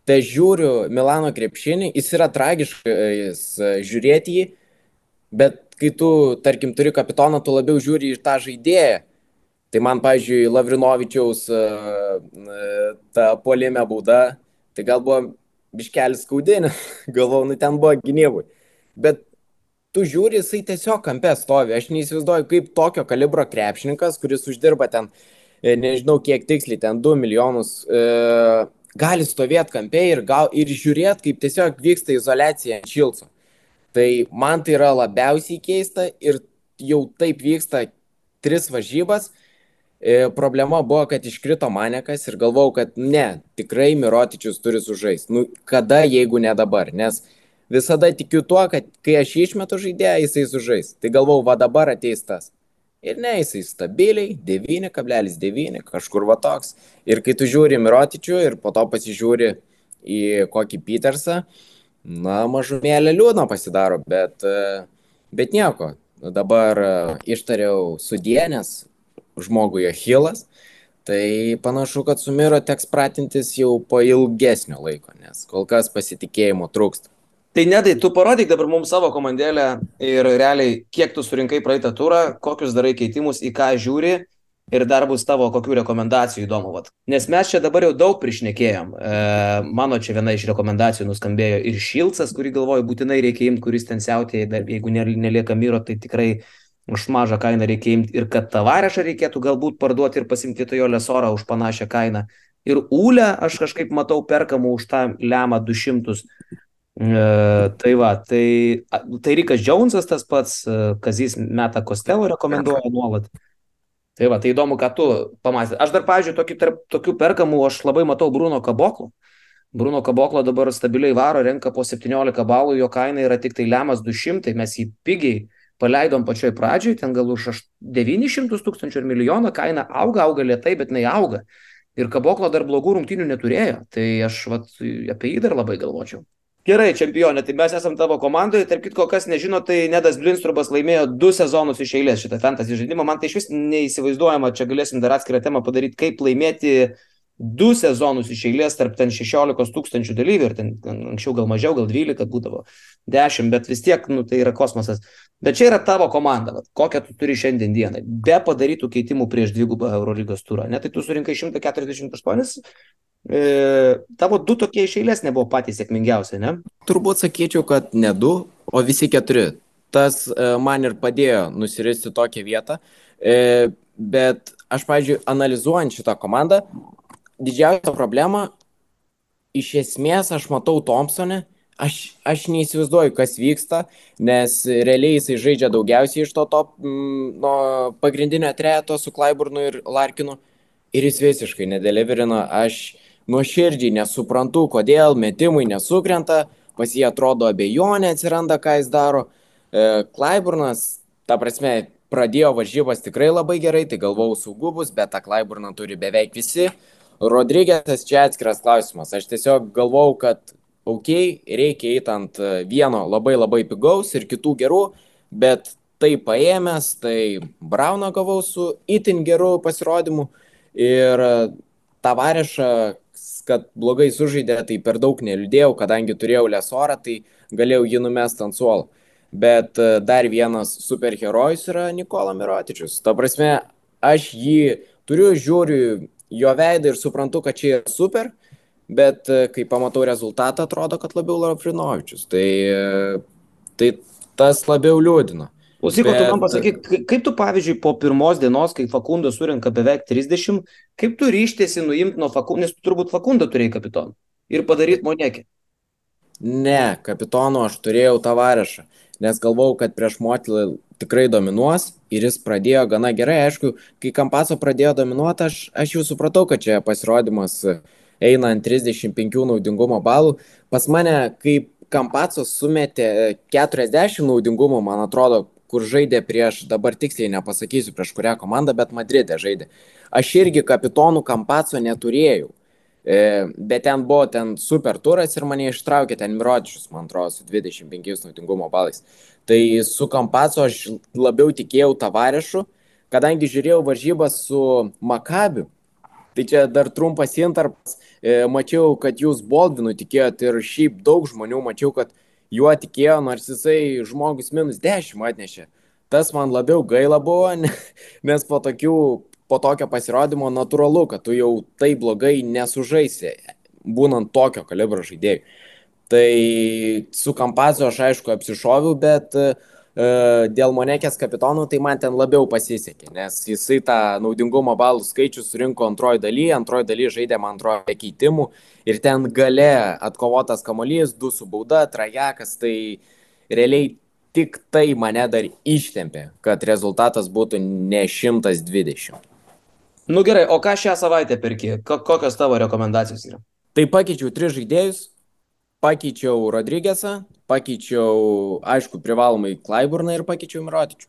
tai žiūriu Milano krepšinį, jis yra tragiškas žiūrėti jį, bet kai tu, tarkim, turi kapitoną, tu labiau žiūri į tą žaidėją. Tai man, pavyzdžiui, Lavrinovičiaus ta polėmė bauda, tai gal buvo biškelis skaudinė, (laughs) galvau, nu ten buvo gynybui bet tu žiūri, jisai tiesiog kampe stovi. Aš neįsivaizduoju, kaip tokio kalibro krepšininkas, kuris uždirba ten, e, nežinau kiek tiksliai, ten 2 milijonus, e, gali stovėti kampe ir, gal, ir žiūrėti, kaip tiesiog vyksta izolacija ant šilco. Tai man tai yra labiausiai keista ir jau taip vyksta tris varžybas. E, problema buvo, kad iškrito manekas ir galvau, kad ne, tikrai Mirotičius turi sužaisti. Nu, kada, jeigu ne dabar? Nes visada tikiu tuo, kad kai aš išmetu žaidėją, jisai sužais. Tai galvau, va dabar ateis tas. Ir ne, jisai stabiliai, 9,9, kažkur va toks. Ir kai tu žiūri Mirotičių ir po to pasižiūri į kokį Petersą, na, mažumėlė liūdna pasidaro, bet, bet nieko. Dabar ištariau sudienės žmogui Achilas, tai panašu, kad su Miro teks pratintis jau po ilgesnio laiko, nes kol kas pasitikėjimo trūksta. Tai nedai, tu parodyk dabar mums savo komandėlę ir realiai, kiek tu surinkai praeitą turą, kokius darai keitimus, į ką žiūri ir dar bus tavo kokių rekomendacijų įdomu. Vat. Nes mes čia dabar jau daug prišnekėjom. E, mano čia viena iš rekomendacijų nuskambėjo ir Šilcas, kurį galvoju būtinai reikia imti, kuris ten siautėja, dar jeigu nelieka myro, tai tikrai už mažą kainą reikia imti ir kad tavarešą reikėtų galbūt parduoti ir pasimti to jo lesorą už panašią kainą. Ir ūlę aš kažkaip matau perkamų už tą lemą 200. E, tai va, tai, tai Rikas Džonsas tas pats, e, Kazys Meta Kostelo rekomenduoja nuolat. Tai va, tai įdomu, ką tu pamatė. Aš dar, pavyzdžiui, tokių, tarp, tokių perkamų aš labai matau Bruno Kaboklo. Bruno Kaboklo dabar stabiliai varo, renka po 17 balų, jo kaina yra tik tai lemas 200, mes jį pigiai paleidom pačioj pradžioj, ten gal už 900 tūkstančių ir milijoną kaina auga, auga lietai, bet jinai auga. Ir Kaboklo dar blogų rungtynių neturėjo, tai aš vat, apie jį dar labai galvočiau. Gerai, čempionė, tai mes esame tavo komandoje. Tarp kitko, kas nežino, tai Nedas Blinstrubas laimėjo du sezonus iš eilės šitą fantasy žaidimą. Man tai iš vis neįsivaizduojama, čia galėsim dar atskirą temą padaryti, kaip laimėti du sezonus iš eilės tarp ten 16 tūkstančių dalyvių ir ten anksčiau gal mažiau, gal 12 būdavo, 10, bet vis tiek, nu, tai yra kosmosas. Bet čia yra tavo komanda, vat, kokią tu turi šiandien dieną, be padarytų keitimų prieš dvigubą Eurolygos turą. Ne, tai tu surinkai 148 E, tavo du tokie iš eilės nebuvo patys sėkmingiausi, ne? Turbūt sakyčiau, kad ne du, o visi keturi. Tas e, man ir padėjo nusiristi tokią vietą. E, bet aš, pavyzdžiui, analizuojant šitą komandą, didžiausia problema, iš esmės aš matau Thompsonę, aš, aš neįsivaizduoju, kas vyksta, nes realiai jisai žaidžia daugiausiai iš to top, m, nuo pagrindinio trejato su Klaiburnu ir Larkinu ir jis visiškai nedeliverina. Aš nuoširdžiai nesuprantu, kodėl metimai nesukrenta, pas jį atrodo abejonė atsiranda, ką jis daro. E, Klaiburnas, ta prasme, pradėjo varžybas tikrai labai gerai, tai galvau saugu bus, bet tą Klaiburną turi beveik visi. Rodrygėsas čia atskiras klausimas. Aš tiesiog galvau, kad ok, reikia eiti ant vieno labai labai pigaus ir kitų gerų, bet tai paėmęs, tai Brauną gavau su itin geru pasirodymu ir Tavarešą kad blogai sužaidė, tai per daug neliūdėjau, kadangi turėjau lesorą, tai galėjau jį numesti ant suolo. Bet e, dar vienas superherojus yra Nikola Mirotičius. Ta prasme, aš jį turiu, žiūriu jo veidą ir suprantu, kad čia yra super, bet e, kai pamatau rezultatą, atrodo, kad labiau Lavrinovičius. Tai, e, tai tas labiau liūdina. Klausyk, bet... tu man pasakyk, kaip tu pavyzdžiui po pirmos dienos, kai Fakundo surinka beveik 30, kaip tu ryštėsi nuimti nuo Fakundo, nes tu turbūt Fakundo turėjai kapitoną ir padaryti monekį? Ne, kapitono aš turėjau tavarešą, nes galvau, kad prieš motilą tikrai dominuos ir jis pradėjo gana gerai. Aišku, kai Kampaso pradėjo dominuoti, aš, aš jau supratau, kad čia pasirodymas eina ant 35 naudingumo balų. Pas mane, kaip Kampacos sumetė 40 naudingumo, man atrodo, kur žaidė prieš, dabar tiksliai nepasakysiu prieš kurią komandą, bet Madride žaidė. Aš irgi kapitonų Kampaco neturėjau. E, bet ten buvo ten super turas ir mane ištraukė ten Miročius, man atrodo, su 25 naudingumo balais. Tai su Kampaco aš labiau tikėjau tavarešu, kadangi žiūrėjau varžybas su Makabiu. Tai čia dar trumpas intarpas. E, mačiau, kad jūs Boldvinu tikėjot ir šiaip daug žmonių mačiau, kad juo tikėjo, nors jisai žmogus minus 10 atnešė. Tas man labiau gaila buvo, (laughs) nes po, tokių, po tokio pasirodymo natūralu, kad tu jau taip blogai nesužaisi, būnant tokio kalibro žaidėjų. Tai su Kampazu aš aišku apsišoviau, bet uh, dėl Monekės kapitonų, tai man ten labiau pasisekė, nes jisai tą naudingumo balų skaičių surinko antroji daly, antroji daly žaidė man antroji keitimų ir ten gale atkovotas kamolys, du su bauda, trajekas, tai realiai tik tai mane dar ištempė, kad rezultatas būtų ne 120. Nu gerai, o ką šią savaitę perki? Kokios tavo rekomendacijos yra? Tai pakeičiau tris žaidėjus, pakeičiau Rodrygėsą, pakeičiau, aišku, privalomai Klaiburną ir pakeičiau Mirotičių.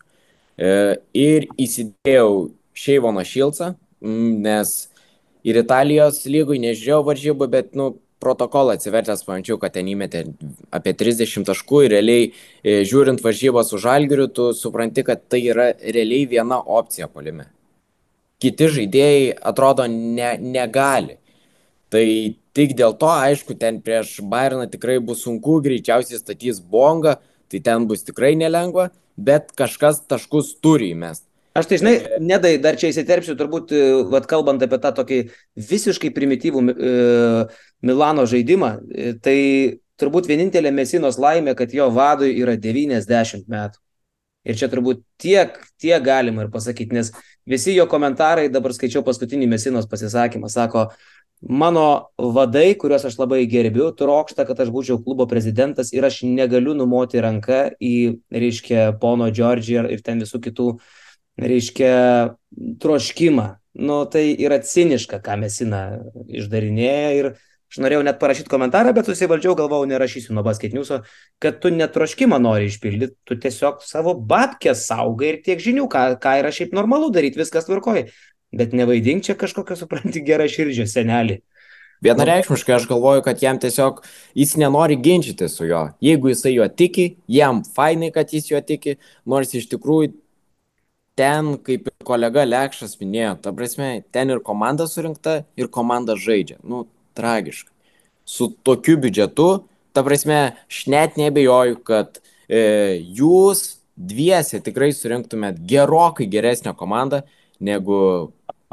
ir įsidėjau Šeivoną Šilcą, nes ir Italijos lygui nežiūrėjau varžybų, bet, nu, protokolą atsivertęs pamačiau, kad ten įmetė apie 30 taškų ir realiai e, žiūrint varžybas už Algirių, tu supranti, kad tai yra realiai viena opcija polime. Kiti žaidėjai atrodo ne, negali. Tai tik dėl to, aišku, ten prieš Bayerną tikrai bus sunku, greičiausiai statys bongą, tai ten bus tikrai nelengva, bet kažkas taškus turi įmest. Aš tai žinai, nedai, dar čia įsiterpsiu, turbūt, e, vat, kalbant apie tą tokį visiškai primityvų e, Milano žaidimą, e, tai turbūt vienintelė Mesinos laimė, kad jo vadui yra 90 metų. Ir čia turbūt tiek, tiek galima ir pasakyti, nes visi jo komentarai, dabar skaičiau paskutinį Mesinos pasisakymą, sako, mano vadai, kuriuos aš labai gerbiu, trokšta, kad aš būčiau klubo prezidentas ir aš negaliu numoti ranką į, reiškia, pono Džordžiją ir ten visų kitų reiškia, troškimą. Nu, tai yra ciniška, ką Mesina išdarinėja ir aš norėjau net parašyti komentarą, bet susivaldžiau, galvojau, nerašysiu nuo basket news'o, kad tu netroškimą nori išpildyti, tu tiesiog savo babkę saugai ir tiek žinių, ką, ką yra šiaip normalu daryti, viskas tvarkoji. Bet nevaidink čia kažkokio, supranti, gerą širdžio senelį. Vienareikšmiškai aš galvoju, kad jam tiesiog jis nenori ginčyti su juo. Jeigu jisai juo tiki, jam fainai, kad jis juo tiki, nors iš tikrųjų ten, kaip ir kolega Lekšas minėjo, ta prasme, ten ir komanda surinkta, ir komanda žaidžia. Nu, tragiškai. Su tokiu biudžetu, ta prasme, aš net nebejoju, kad e, jūs dviese tikrai surinktumėt gerokai geresnę komandą negu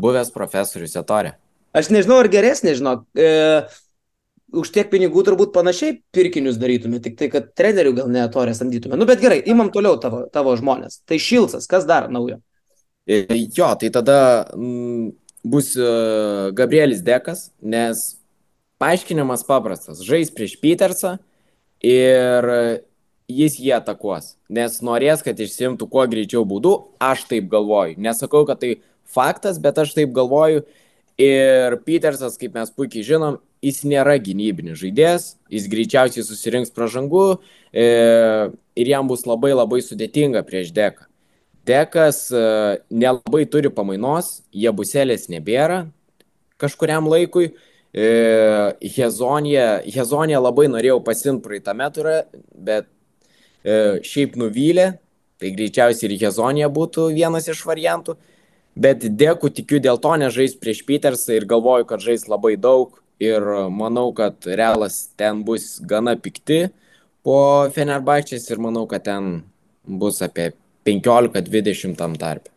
buvęs profesorius Etorė. Aš nežinau, ar geresnė, žinok. E, už tiek pinigų turbūt panašiai pirkinius darytume, tik tai, kad trenerių gal ne torę samdytume. Nu, bet gerai, imam toliau tavo, tavo žmonės. Tai Šilcas, kas dar naujo? E, jo, tai tada m, mm, bus uh, Gabrielis Dekas, nes paaiškinimas paprastas. Žais prieš Petersą ir jis jį atakuos, nes norės, kad išsimtų kuo greičiau būdų, aš taip galvoju. Nesakau, kad tai faktas, bet aš taip galvoju. Ir Petersas, kaip mes puikiai žinom, jis nėra gynybinis žaidėjas, jis greičiausiai susirinks pražangų e, ir jam bus labai labai sudėtinga prieš deką. Dekas e, nelabai turi pamainos, jie buselės nebėra kažkuriam laikui. E, Hezonija labai norėjau pasimti praeitame turą, bet šiaip nuvylė, tai greičiausiai ir Hezonija būtų vienas iš variantų. Bet dėkui tikiu dėl to nežais prieš Petersą ir galvoju, kad žais labai daug ir manau, kad Realas ten bus gana pikti po Fenerbahčės ir manau, kad ten bus apie 15-20 tam tarp.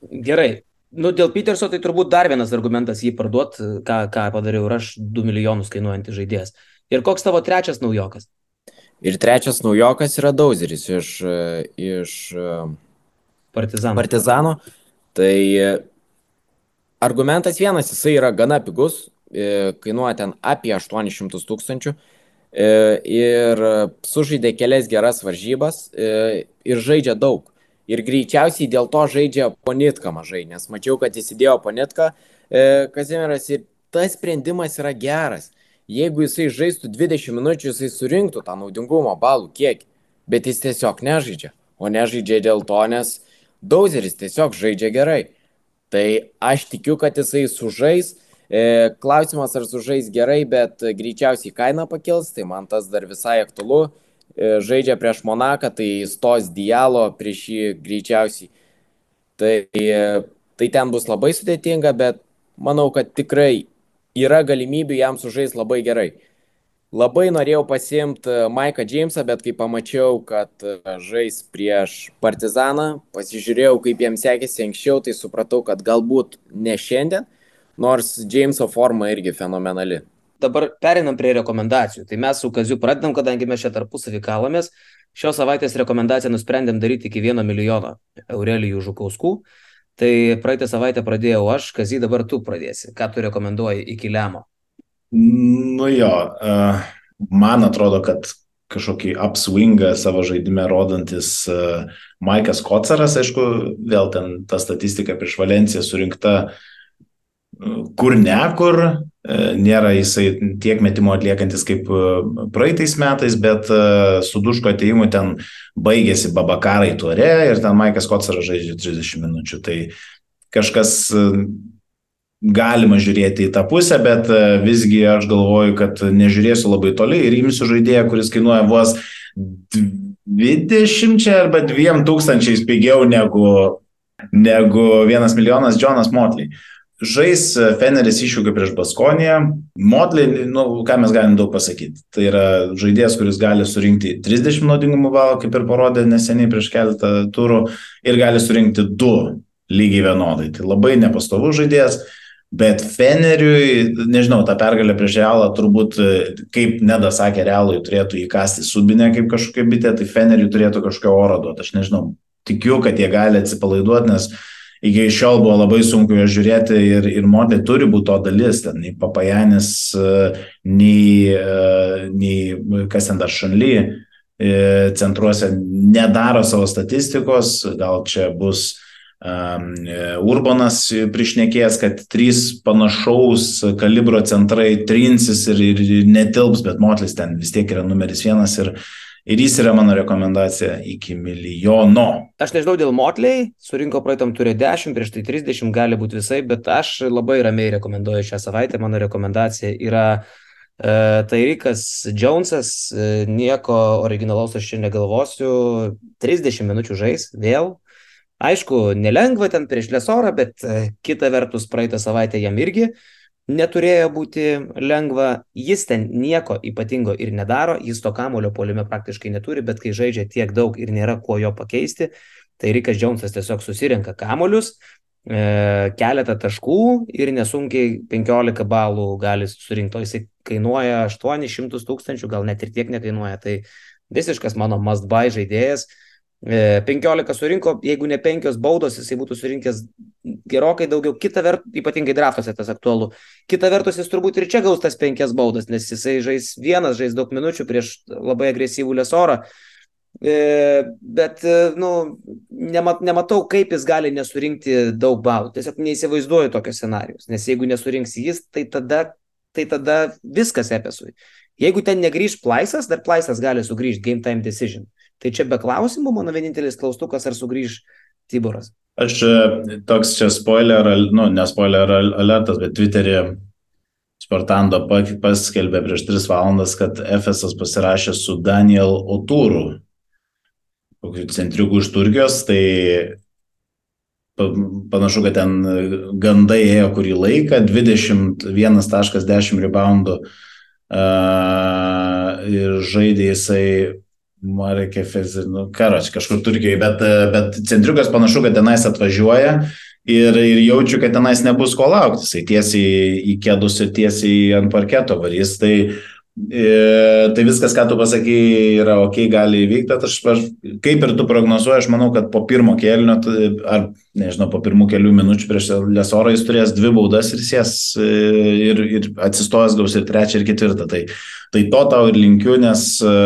Gerai. Nu, dėl Peterso tai turbūt dar vienas argumentas jį parduot, ką, ką padariau ir aš 2 milijonus kainuojantis žaidėjas. Ir koks tavo trečias naujokas? Ir trečias naujokas yra Dauzeris iš, iš Partizano. Partizano. Tai argumentas vienas, jisai yra gana pigus, E, kainuoja ten apie 800 tūkstančių e, ir sužaidė kelias geras varžybas e, ir žaidžia daug. Ir greičiausiai dėl to žaidžia Ponitką mažai, nes mačiau, kad įsidėjo Ponitką Kazimieras ir tas sprendimas yra geras. Jeigu jisai žaistų 20 minučių, jisai surinktų tą naudingumo balų kiekį, bet jis tiesiog nežaidžia. O nežaidžia dėl to, nes Dauzeris tiesiog žaidžia gerai. Tai aš tikiu, kad jisai sužais, E, klausimas, ar sužais gerai, bet greičiausiai kaina pakils, tai man tas dar visai aktualu. E, žaidžia prieš Monaką, tai stos dialo prieš jį greičiausiai. Tai, tai ten bus labai sudėtinga, bet manau, kad tikrai yra galimybių jam sužais labai gerai. Labai norėjau pasimti Maiką Džeimsą, bet kai pamačiau, kad žais prieš Partizaną, pasižiūrėjau, kaip jiems sekėsi anksčiau, tai supratau, kad galbūt ne šiandien, nors Jameso forma irgi fenomenali. Dabar perinam prie rekomendacijų. Tai mes su Kaziu pradedam, kadangi mes čia tarpusavį kalomės. Šios savaitės rekomendaciją nusprendėm daryti iki vieno milijono Aurelijų Žukauskų. Tai praeitą savaitę pradėjau aš, Kazy, dabar tu pradėsi. Ką tu rekomenduoji iki lemo? Nu jo, uh, man atrodo, kad kažkokį upswingą savo žaidime rodantis uh, Maikas Kocaras, aišku, vėl ten ta statistika prieš Valenciją surinkta uh, kur ne kur, nėra jisai tiek metimo atliekantis kaip praeitais metais, bet su Duško ateimu ten baigėsi Babakarai tuore ir ten Maikas Kotsaras žaidžia 30 minučių. Tai kažkas galima žiūrėti į tą pusę, bet visgi aš galvoju, kad nežiūrėsiu labai toli ir imsiu žaidėją, kuris kainuoja vos 20 arba 2 tūkstančiais pigiau negu, negu 1 milijonas Jonas Motley. Žais Feneris iššūkį prieš Baskoniją. Motley, nu, ką mes galim daug pasakyti. Tai yra žaidėjas, kuris gali surinkti 30 naudingumo balų, kaip ir parodė neseniai prieš keletą turų, ir gali surinkti 2 lygiai vienodai. Tai labai nepastovus žaidėjas. Bet Feneriui, nežinau, tą pergalę prieš Realą turbūt, kaip Neda sakė, Realui turėtų įkasti subinę kaip kažkokia bitė, tai Feneriui turėtų kažkokio oro duoti. Aš nežinau, tikiu, kad jie gali atsipalaiduoti, nes iki šiol buvo labai sunku jo žiūrėti ir, ir modė turi būti to dalis, ten nei Papajanis, nei, nei kas ten dar Šanly centruose nedaro savo statistikos, gal čia bus Urbanas priešnekėjęs, kad trys panašaus kalibro centrai trinsis ir, ir netilps, bet Motlis ten vis tiek yra numeris vienas ir, ir jis yra mano rekomendacija iki milijono. Aš nežinau dėl Motliai, surinko praeitam turė 10, prieš tai 30 gali būti visai, bet aš labai ramiai rekomenduoju šią savaitę, mano rekomendacija yra Uh, tai Rikas Jonesas, uh, nieko originalaus aš čia negalvosiu, 30 minučių žais vėl, Aišku, nelengva ten prieš Lesorą, bet e, kita vertus praeitą savaitę jam irgi neturėjo būti lengva. Jis ten nieko ypatingo ir nedaro, jis to kamulio polime praktiškai neturi, bet kai žaidžia tiek daug ir nėra kuo jo pakeisti, tai Rikas Džonsas tiesiog susirenka kamuolius, e, keletą taškų ir nesunkiai 15 balų gali surinkti, o jisai kainuoja 800 tūkstančių, gal net ir tiek nekainuoja. Tai visiškas mano must buy žaidėjas. 15 e, surinko, jeigu ne 5 baudos, jisai būtų surinkęs gerokai daugiau. Kita vertus, ypatingai draftuose tas aktualu. Kita vertus, jis turbūt ir čia gaus tas 5 baudas, nes jisai žais vienas, žais daug minučių prieš labai agresyvų lesorą. E, bet, e, nu, nemat, nematau, kaip jis gali nesurinkti daug balų. Tiesiog neįsivaizduoju tokio scenarius, nes jeigu nesurinks jis, tai tada, tai tada viskas epesui. Jeigu ten negrįž plaisas, dar plaisas gali sugrįžti game time decision. Tai čia be klausimų mano vienintelis klaustukas, ar sugrįž Tiboras. Aš e, toks čia spoiler, nu, ne spoiler alertas, bet Twitter'e Spartando paskelbė prieš 3 valandas, kad FSS pasirašė su Daniel Otūru, kokiu centriuku iš Turkijos, tai panašu, kad ten gandai ėjo kurį laiką, 21.10 reboundų uh, ir žaidė jisai Marke Fezir, nu, karoč, kažkur Turkijoje, bet, bet centriukas panašu, kad tenais atvažiuoja ir, ir jaučiu, kad tenais nebus ko laukti. Jisai tiesiai į kėdus ir tiesiai ant parketo varys. Tai tai viskas, ką tu pasakai, yra ok, gali įvykti. Aš, aš, kaip ir tu prognozuoji, aš manau, kad po pirmo kėlinio, ar nežinau, po pirmų kelių minučių prieš Lesorą jis turės dvi baudas ir sės e, ir, ir atsistojęs gaus ir trečią ir ketvirtą. Tai, tai to tau ir linkiu, nes e,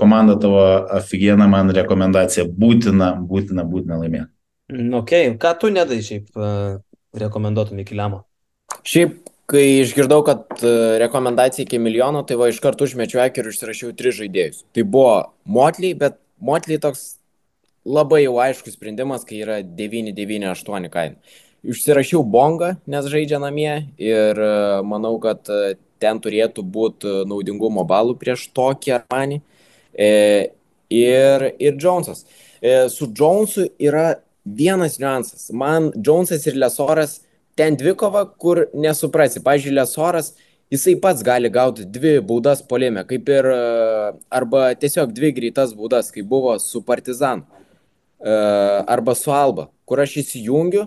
komanda tavo aфиgiena man rekomendacija būtina, būtina, būtina laimėti. Mm, ok, ką tu nedai šiaip rekomenduotum iki Lemo? Šiaip kai išgirdau, kad e, rekomendacija iki milijono, tai va iš karto užmečiau akį ir užsirašiau tris žaidėjus. Tai buvo Motley, bet Motley toks labai jau aiškus sprendimas, kai yra 998 kaina. Užsirašiau bongą, nes žaidžia namie ir e, manau, kad e, ten turėtų būti naudingumo balų prieš tokį Armanį. Ir, ir Jonesas. Su Jonesu yra vienas niuansas. Man Jonesas ir Lesoras ten dvikova, kur nesuprasi. Pavyzdžiui, Lesoras, jisai pats gali gauti dvi baudas polime, kaip ir arba tiesiog dvi greitas baudas, kaip buvo su Partizanu arba su Alba, kur aš įsijungiu,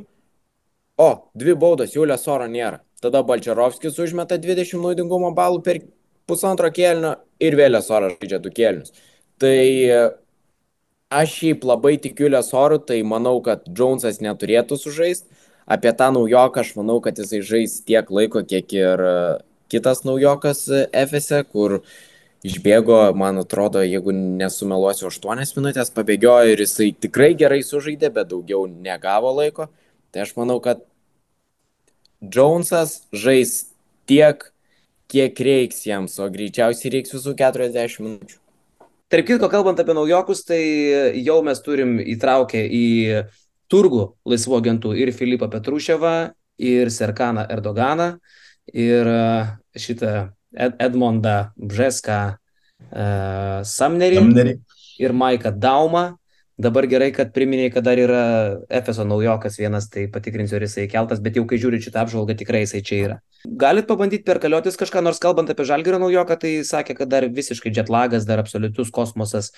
o, dvi baudas, jau Lesoro nėra. Tada Balčarovskis užmeta 20 naudingumo balų per pusantro kėlinio ir vėl Lesoras žaidžia du kėlinius. Tai aš šiaip labai tikiu Lesoru, tai manau, kad Jonesas neturėtų sužaisti apie tą naujoką aš manau, kad jisai žais tiek laiko, kiek ir e, kitas naujokas e, FSE, kur išbėgo, man atrodo, jeigu nesumeluosiu, 8 minutės pabėgiojo ir jisai tikrai gerai sužaidė, bet daugiau negavo laiko. Tai aš manau, kad Jonesas žais tiek, kiek reiks jiems, o greičiausiai reiks visų 40 minučių. Tarp kitko, kalbant apie naujokus, tai jau mes turim įtraukę į turgų laisvų agentų ir Filipą Petruševą, ir Serkaną Erdoganą, ir e, šitą Ed Edmondą Bžeską uh, Samnerį, Samnerį ir Maiką Daumą. Dabar gerai, kad priminėjai, kad dar yra Efeso naujokas vienas, tai patikrinsiu, ar jisai keltas, bet jau kai žiūriu šitą apžvalgą, tikrai jisai čia yra. Galit pabandyti perkaliotis kažką, nors kalbant apie Žalgėrio naujoką, tai sakė, kad dar visiškai jetlagas, dar absoliutus kosmosas,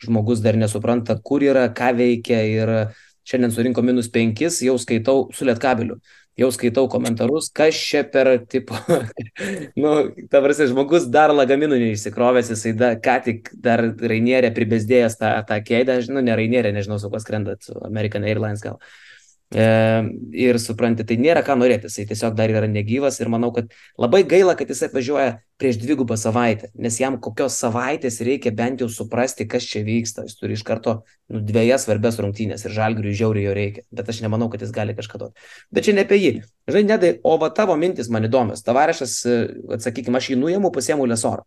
žmogus dar nesupranta, kur yra, ką veikia ir šiandien surinko minus penkis, jau skaitau su lietkabeliu jau skaitau komentarus, kas čia per tipo, (laughs) nu, ta prasme, žmogus dar lagaminų neišsikrovęs, jisai da, ką tik dar Rainierė pribesdėjęs tą, tą kėdę, žinau, ne Rainierė, nežinau, su kuo skrendat, su American Airlines gal. E, ir supranti, tai nėra ką norėti, jisai tiesiog dar yra negyvas ir manau, kad labai gaila, kad jis atvažiuoja prieš dvigubą savaitę, nes jam kokios savaitės reikia bent jau suprasti, kas čia vyksta. Jis turi iš karto nu, dviejas svarbės rungtynės ir žalgiriui žiauriai jo reikia, bet aš nemanau, kad jis gali kažką duoti. Bet čia ne apie jį. Žinai, nedai, o va tavo mintis man įdomios. Tavarešas, atsakykime, aš jį nuėmu, pasiemu lesorą.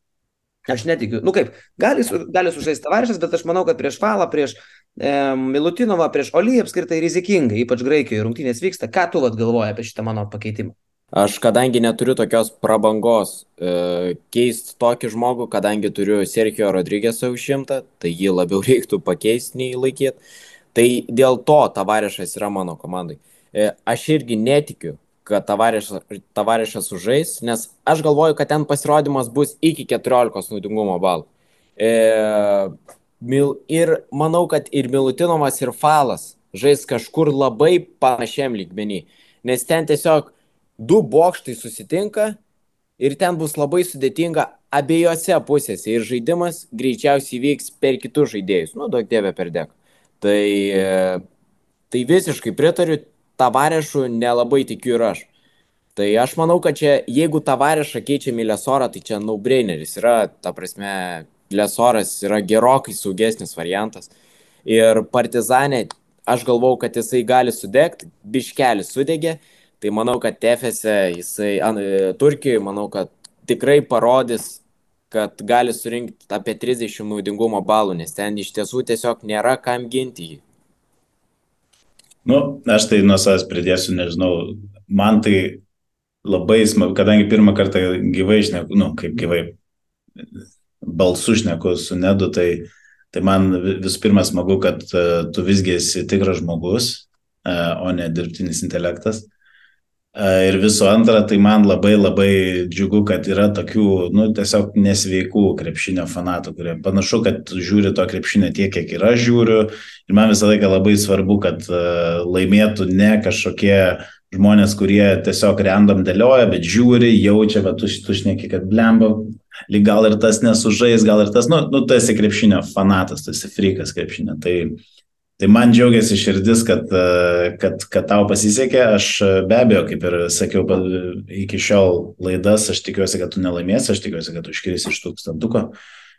Aš netikiu. Nu kaip, gali, gali sužaisti tavarešas, bet aš manau, kad prieš Falą, prieš e, Milutinovą, prieš Olį apskritai rizikingai, ypač Graikijoje rungtynės vyksta. Ką tu vat galvoji apie šitą mano pakeitimą? Aš kadangi neturiu tokios prabangos e, keisti tokį žmogų, kadangi turiu Sergio Rodrygėsą už šimtą, tai jį labiau (laughs) reiktų pakeisti nei laikyti. Tai dėl to tavarešas yra mano komandai. E, aš irgi netikiu, kad tavarešas užžais, nes aš galvoju, kad ten pasirodymas bus iki 14 naudingumo balų. E, mil, ir manau, kad ir Milutinovas, ir Falas žais kažkur labai panašiam lygmenį, nes ten tiesiog du bokštai susitinka ir ten bus labai sudėtinga abiejose pusėse ir žaidimas greičiausiai vyks per kitus žaidėjus, nu, daug dievė per dek. Tai, e, tai visiškai pritariu, tavarešų nelabai tikiu ir aš. Tai aš manau, kad čia, jeigu tavarešą keičiam į lesorą, tai čia no-braineris yra, ta prasme, lesoras yra gerokai saugesnis variantas. Ir partizanė, aš galvau, kad jisai gali sudegti, biškelis sudegė, tai manau, kad Tefese jisai, an, Turkijoje, manau, kad tikrai parodys, kad gali surinkti apie 30 naudingumo balų, nes ten iš tiesų tiesiog nėra kam ginti jį. Nu, aš tai nuo savęs pridėsiu, nežinau, man tai labai smagu, kadangi pirmą kartą gyvai išneku, nu, kaip gyvai balsu išneku su Nedu, tai, tai man visų pirma smagu, kad uh, tu visgi esi tikras žmogus, uh, o ne dirbtinis intelektas. Ir visų antra, tai man labai labai džiugu, kad yra tokių, nu, tiesiog nesveikų krepšinio fanatų, kurie panašu, kad žiūri to krepšinio tiek, kiek ir aš žiūriu. Ir man visą laiką labai svarbu, kad laimėtų ne kažkokie žmonės, kurie tiesiog random dėlioja, bet žiūri, jaučia, bet tu, tu šneki, kad blemba, lyg gal ir tas nesužais, gal ir tas, nu, nu tu esi krepšinio fanatas, tu esi frikas krepšinio. Tai Tai man džiaugiasi širdis, kad, e, kad, kad tau pasisekė. Aš e, be abejo, kaip ir sakiau iki šiol laidas, aš tikiuosi, kad tu nelaimėsi, aš tikiuosi, kad tu iškrisi iš tūkstantuko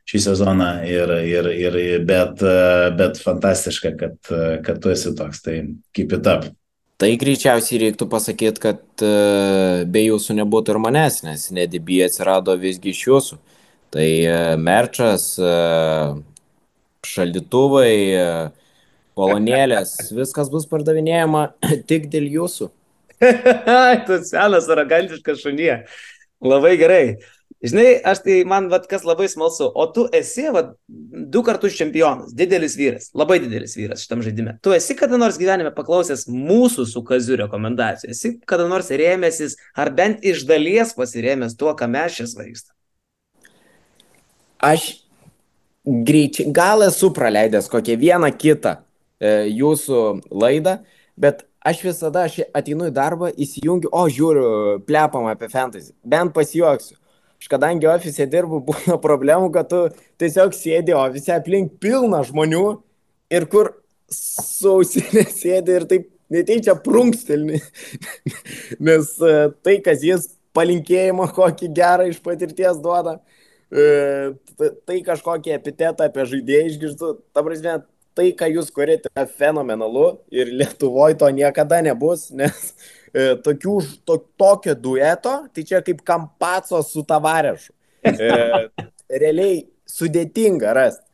šį sezoną, ir, ir, ir, bet, e, bet fantastiška, kad, kad tu esi toks. Tai keep it up. Tai greičiausiai reiktų pasakyti, kad be jūsų nebūtų ir manęs, nes nedibį atsirado visgi iš jūsų. Tai merčas, šaldytuvai, kolonėlės, (laughs) viskas bus pardavinėjama (clears throat) tik dėl jūsų. (laughs) tu senas aragantiškas šunie. Labai gerai. Žinai, aš tai man, vat, kas labai smalsu, o tu esi, vat, du kartus čempionas, didelis vyras, labai didelis vyras šitam žaidime. Tu esi kada nors gyvenime paklausęs mūsų su kaziu rekomendacijų, esi kada nors rėmėsis, ar bent iš dalies pasirėmęs tuo, ką mes čia svaigstame? Aš greičiai, gal esu praleidęs kokią vieną kitą E, jūsų laidą, bet aš visada aš ateinu į darbą, įsijungiu, o žiūriu, plepam apie fantasy, bent pasijuoksiu. Aš kadangi ofise dirbu, (laughs) būna problemų, kad tu tiesiog sėdi ofise aplink pilną žmonių ir kur sausinė (laughs) sėdi ir taip neteičia prunkstelni. (laughs) Nes e, tai, kas jis palinkėjimą kokį gerą iš patirties duoda, e, tai kažkokį epitetą apie žaidėją išgirstu, ta prasme, tai, ką jūs kurite, yra fenomenalu ir Lietuvoje to niekada nebus, nes e, tokių, to, tokio dueto, tai čia kaip kampaco su tavarešu. E, realiai sudėtinga rasti.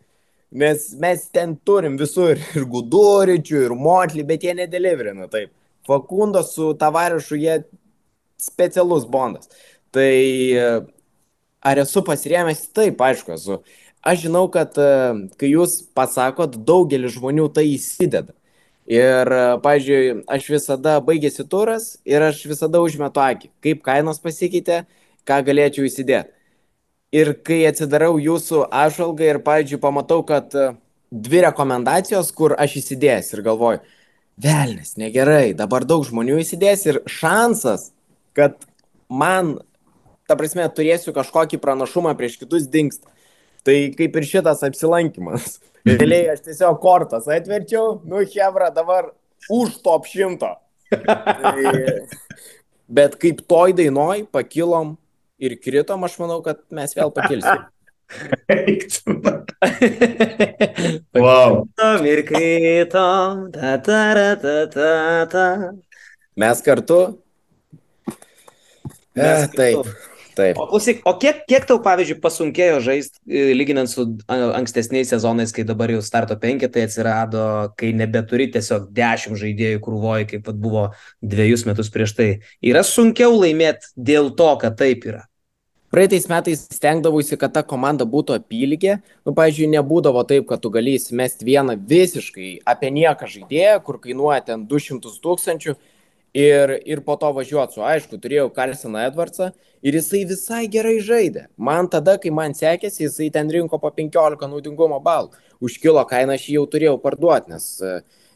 Nes mes ten turim visur ir guduričių, ir motlį, bet jie nedeliverina taip. Fakundo su tavarešu jie specialus bondas. Tai e, ar esu pasiremęs? Taip, aišku, esu. Aš žinau, kad e, kai jūs pasakot, daugelis žmonių tai įsideda. Ir, e, pažiūrėjau, aš visada baigėsi turas ir aš visada užmetu akį, kaip kainos pasikeitė, ką galėčiau įsidėti. Ir kai atsidarau jūsų apžvalgą ir, pavyzdžiui, pamatau, kad e, dvi rekomendacijos, kur aš įsidėjęs ir galvoju, velnis, negerai, dabar daug žmonių įsidės ir šansas, kad man, ta prasme, turėsiu kažkokį pranašumą prieš kitus dinksta. Tai kaip ir šitas apsilankimas. Realiai (laughs) aš tiesiog kortas atverčiau, nu, Hebra, dabar už top šimto. (laughs) tai, bet kaip toj dainoj pakilom ir kritom, aš manau, kad mes vėl pakilsim. (laughs) wow. Ir kritom, ta, ta, ta, ta, ta. Mes kartu. Mes E, taip, taip. O, klausyk, o kiek, kiek tau, pavyzdžiui, pasunkėjo žaisti, lyginant su ankstesniais sezonais, kai dabar jau starto penketai atsirado, kai nebeturi tiesiog dešimt žaidėjų krūvoje, kaip vat buvo dviejus metus prieš tai. Yra sunkiau laimėti dėl to, kad taip yra. Praeitais metais stengdavausi, kad ta komanda būtų apylygė. Nu, pavyzdžiui, nebūdavo taip, kad tu gali įsimesti vieną visiškai apie nieką žaidėją, kur kainuoja ten 200 tūkstančių ir, ir po to važiuoti su, aišku, turėjau Carsoną Edwardsą ir jisai visai gerai žaidė. Man tada, kai man sekėsi, jisai ten rinko po 15 naudingumo balų. Užkilo kainą aš jį jau turėjau parduoti, nes,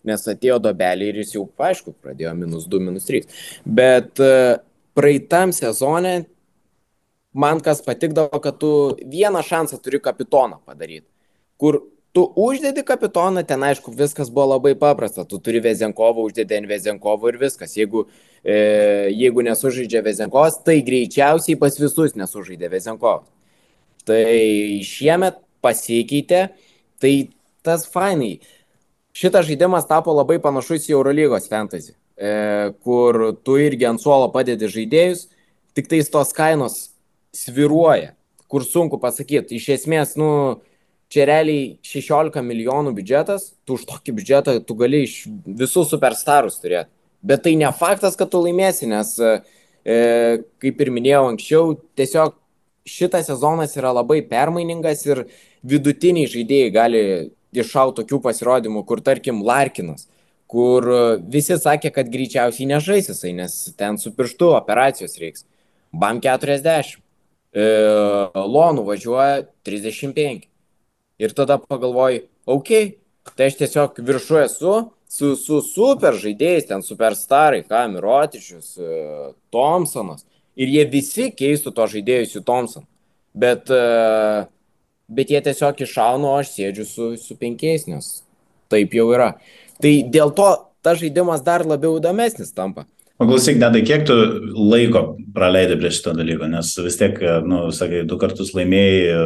nes atėjo dobelį ir jis jau, aišku, pradėjo minus 2, minus 3. Bet e, praeitam sezonė man kas patikdavo, kad tu vieną šansą turi kapitoną padaryti. Kur tu uždedi kapitoną, ten aišku, viskas buvo labai paprasta. Tu turi Vezenkovą, uždedi ant Vezenkovo ir viskas. Jeigu, e, jeigu nesužaidžia Vezenkovas, tai greičiausiai pas visus nesužaidė Vezenkovas. Tai šiemet pasikeitė, tai tas fainai. Šitas žaidimas tapo labai panašus į Eurolygos fantasy, e, kur tu irgi ant suolo padedi žaidėjus, tik tais tos kainos sviruoja, kur sunku pasakyti. Iš esmės, nu, čia realiai 16 milijonų biudžetas, tu už tokį biudžetą tu gali iš visų superstarus turėti. Bet tai ne faktas, kad tu laimėsi, nes, e, kaip ir minėjau anksčiau, tiesiog šitas sezonas yra labai permainingas ir vidutiniai žaidėjai gali iššauti tokių pasirodymų, kur tarkim Larkinas, kur visi sakė, kad greičiausiai nežais jisai, nes ten su pirštu operacijos reiks. BAM 40 e, Lonų važiuoja 35. Ir tada pagalvoji, okei, okay, tai aš tiesiog viršu esu su, su super žaidėjais, ten superstarai, ką, Mirotičius, e, Thompsonas. Ir jie visi keistų to žaidėjus į Thompson. Bet, e, bet jie tiesiog iššauna, o aš sėdžiu su, su penkiais, nes taip jau yra. Tai dėl to tas žaidimas dar labiau įdomesnis tampa. O klausyk, nedai, kiek tu laiko praleidai prie šito dalyko, nes vis tiek, nu, sakai, du kartus laimėjai,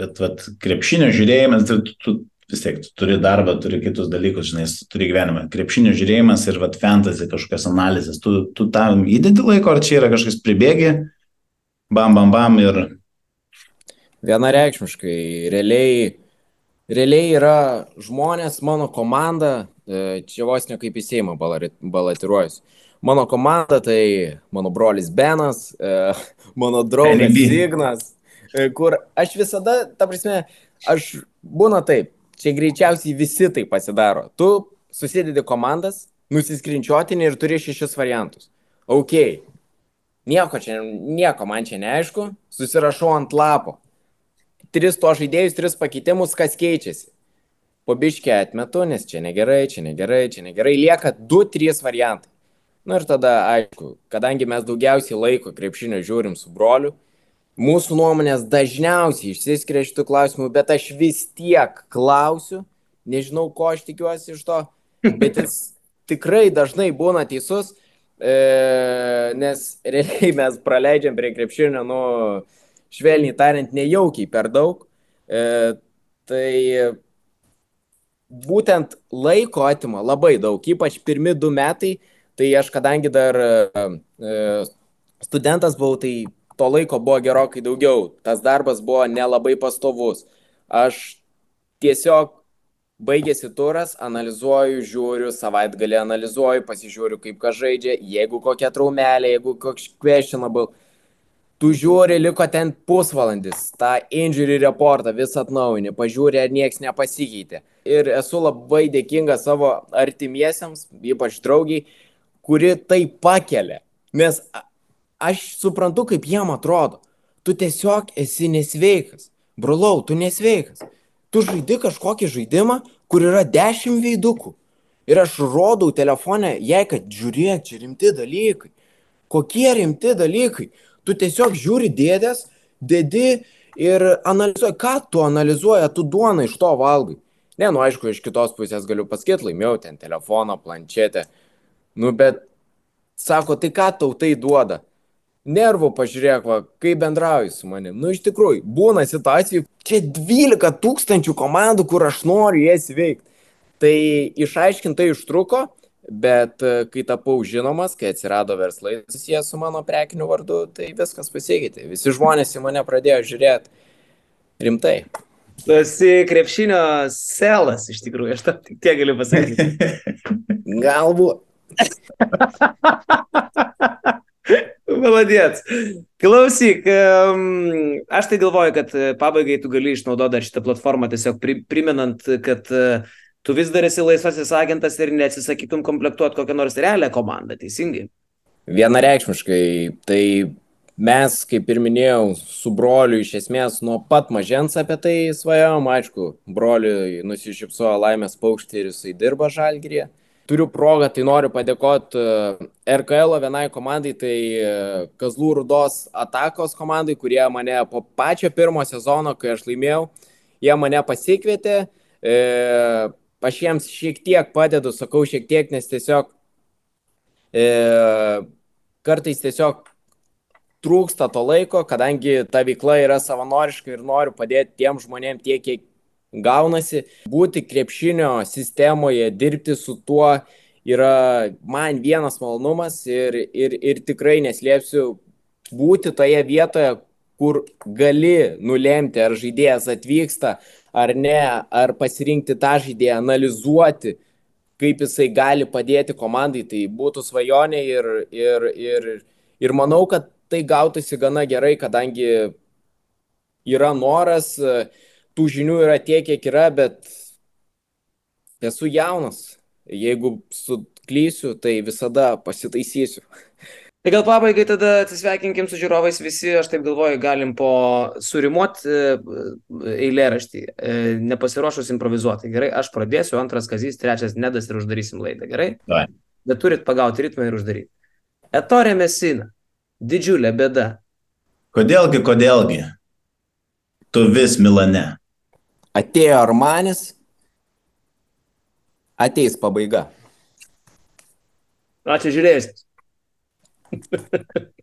bet, vat, krepšinio žiūrėjimas, tai tu, tu vis tiek tu turi darbą, turi kitus dalykus, žinai, turi gyvenimą. Krepšinio žiūrėjimas ir, vat, fantasy kažkokios analizės, tu, tu tam įdedi laiko, ar čia yra kažkas pribėgi, bam, bam, bam ir... Vienareikšmiškai, realiai, realiai yra žmonės, mano komanda, čia vos ne kaip į Seimą balatiruojusi. Mano komanda tai mano brolis Benas, (laughs) mano draugas Signas, kur aš visada, ta prasme, aš būna taip, čia greičiausiai visi tai pasidaro. Tu susidedi komandas, nusiskrinčiuotini ir turi šešis variantus. Ok, nieko čia, nieko man čia neaišku, susirašau ant lapo. Tris to žaidėjus, tris pakeitimus, kas keičiasi po biškę atmetu, nes čia negerai, čia negerai, čia negerai, lieka 2-3 variantai. Na nu ir tada, aišku, kadangi mes daugiausiai laiko krepšinio žiūrim su broliu, mūsų nuomonės dažniausiai išsiskiria šitų klausimų, bet aš vis tiek klausiu, nežinau, ko aš tikiuosi iš to, bet jis (laughs) tikrai dažnai būna teisus, e, nes realiai mes praleidžiam prie krepšinio, nu, švelniai tariant, nejaukiai per daug. E, tai būtent laiko atima labai daug, ypač pirmi du metai, tai aš kadangi dar e, studentas buvau, tai to laiko buvo gerokai daugiau, tas darbas buvo nelabai pastovus. Aš tiesiog baigėsi turas, analizuoju, žiūriu, savaitgalį analizuoju, pasižiūriu, kaip kas žaidžia, jeigu kokia traumelė, jeigu koks questionable. Tu žiūri, liko ten pusvalandis, tą injury reportą vis atnaujini, pažiūri, ar nieks nepasikeitė. Ir esu labai dėkinga savo artimiesiems, ypač draugiai, kuri tai pakelia. Nes aš suprantu, kaip jiem atrodo. Tu tiesiog esi nesveikas. Brolau, tu nesveikas tu žaidi kažkokį žaidimą, kur yra dešimt veidukų. Ir aš rodau telefonę, jei kad žiūrėk, čia rimti dalykai. Kokie rimti dalykai? Tu tiesiog žiūri dėdės, dedi ir analizuoji, ką tu analizuoji, tu duoną iš to valgai. Ne, nu aišku, iš kitos pusės galiu pasakyti, laimėjau ten telefoną, planšetę. Nu, bet sako, tai ką tau tai duoda? Nervų pažiūrėk, va, kaip bendrauji su manim. Nu, iš tikrųjų, būna situacijų, čia 12 tūkstančių komandų, kur aš noriu jas veikti. Tai išaiškintai užtruko, bet e, kai tapau žinomas, kai atsirado verslai susijęs su mano prekiniu vardu, tai viskas pasikeitė. Visi žmonės į mane pradėjo žiūrėti rimtai. Tu esi krepšinio selas, iš tikrųjų, aš tik tiek galiu pasakyti. Galbūt. (laughs) Maladėts. Klausyk, aš tai galvoju, kad e, pabaigai tu gali išnaudoti dar šitą platformą, tiesiog priminant, kad e, tu vis dar esi laisvasis agentas ir neatsisakytum komplektuoti kokią nors realią komandą, teisingai? Vienareikšmiškai, tai mes, kaip ir minėjau, su broliu iš esmės nuo pat mažens apie tai svajojom, aišku, broliui nusišypsojo laimės paukštį ir jisai dirba žalgyrėje turiu progą, tai noriu padėkoti e, RKL vienai komandai, tai e, Kazlų Rudos atakos komandai, kurie mane po pačio pirmo sezono, kai aš laimėjau, jie mane pasikvietė, e, aš jiems šiek tiek padedu, sakau šiek tiek, nes tiesiog e, kartais tiesiog trūksta to laiko, kadangi ta veikla yra savanoriška ir noriu padėti tiem žmonėm tiek, kiek gaunasi. Būti krepšinio sistemoje, dirbti su tuo yra man vienas malonumas ir, ir, ir tikrai neslėpsiu būti toje vietoje, kur gali nulemti, ar žaidėjas atvyksta ar ne, ar pasirinkti tą žaidėją, analizuoti, kaip jisai gali padėti komandai, tai būtų svajonė ir, ir, ir, ir manau, kad tai gautųsi gana gerai, kadangi yra noras uh, tų žinių yra tiek, kiek yra, bet esu jaunas. Jeigu suklysiu, tai visada pasitaisysiu. Tai gal pabaigai tada atsisveikinkim su žiūrovais visi, aš taip galvoju, galim po surimuot e, eilėraštį, e, nepasiruošus improvizuoti. Gerai, aš pradėsiu, antras kazys, trečias nedas ir uždarysim laidą, gerai? Dai. Bet turit pagauti ritmą ir uždaryti. Etorė mesina, didžiulė bėda. Kodėlgi, kodėlgi? Tu vis Milane atėjo Armanis, ateis pabaiga. Ačiū žiūrėjus. (laughs)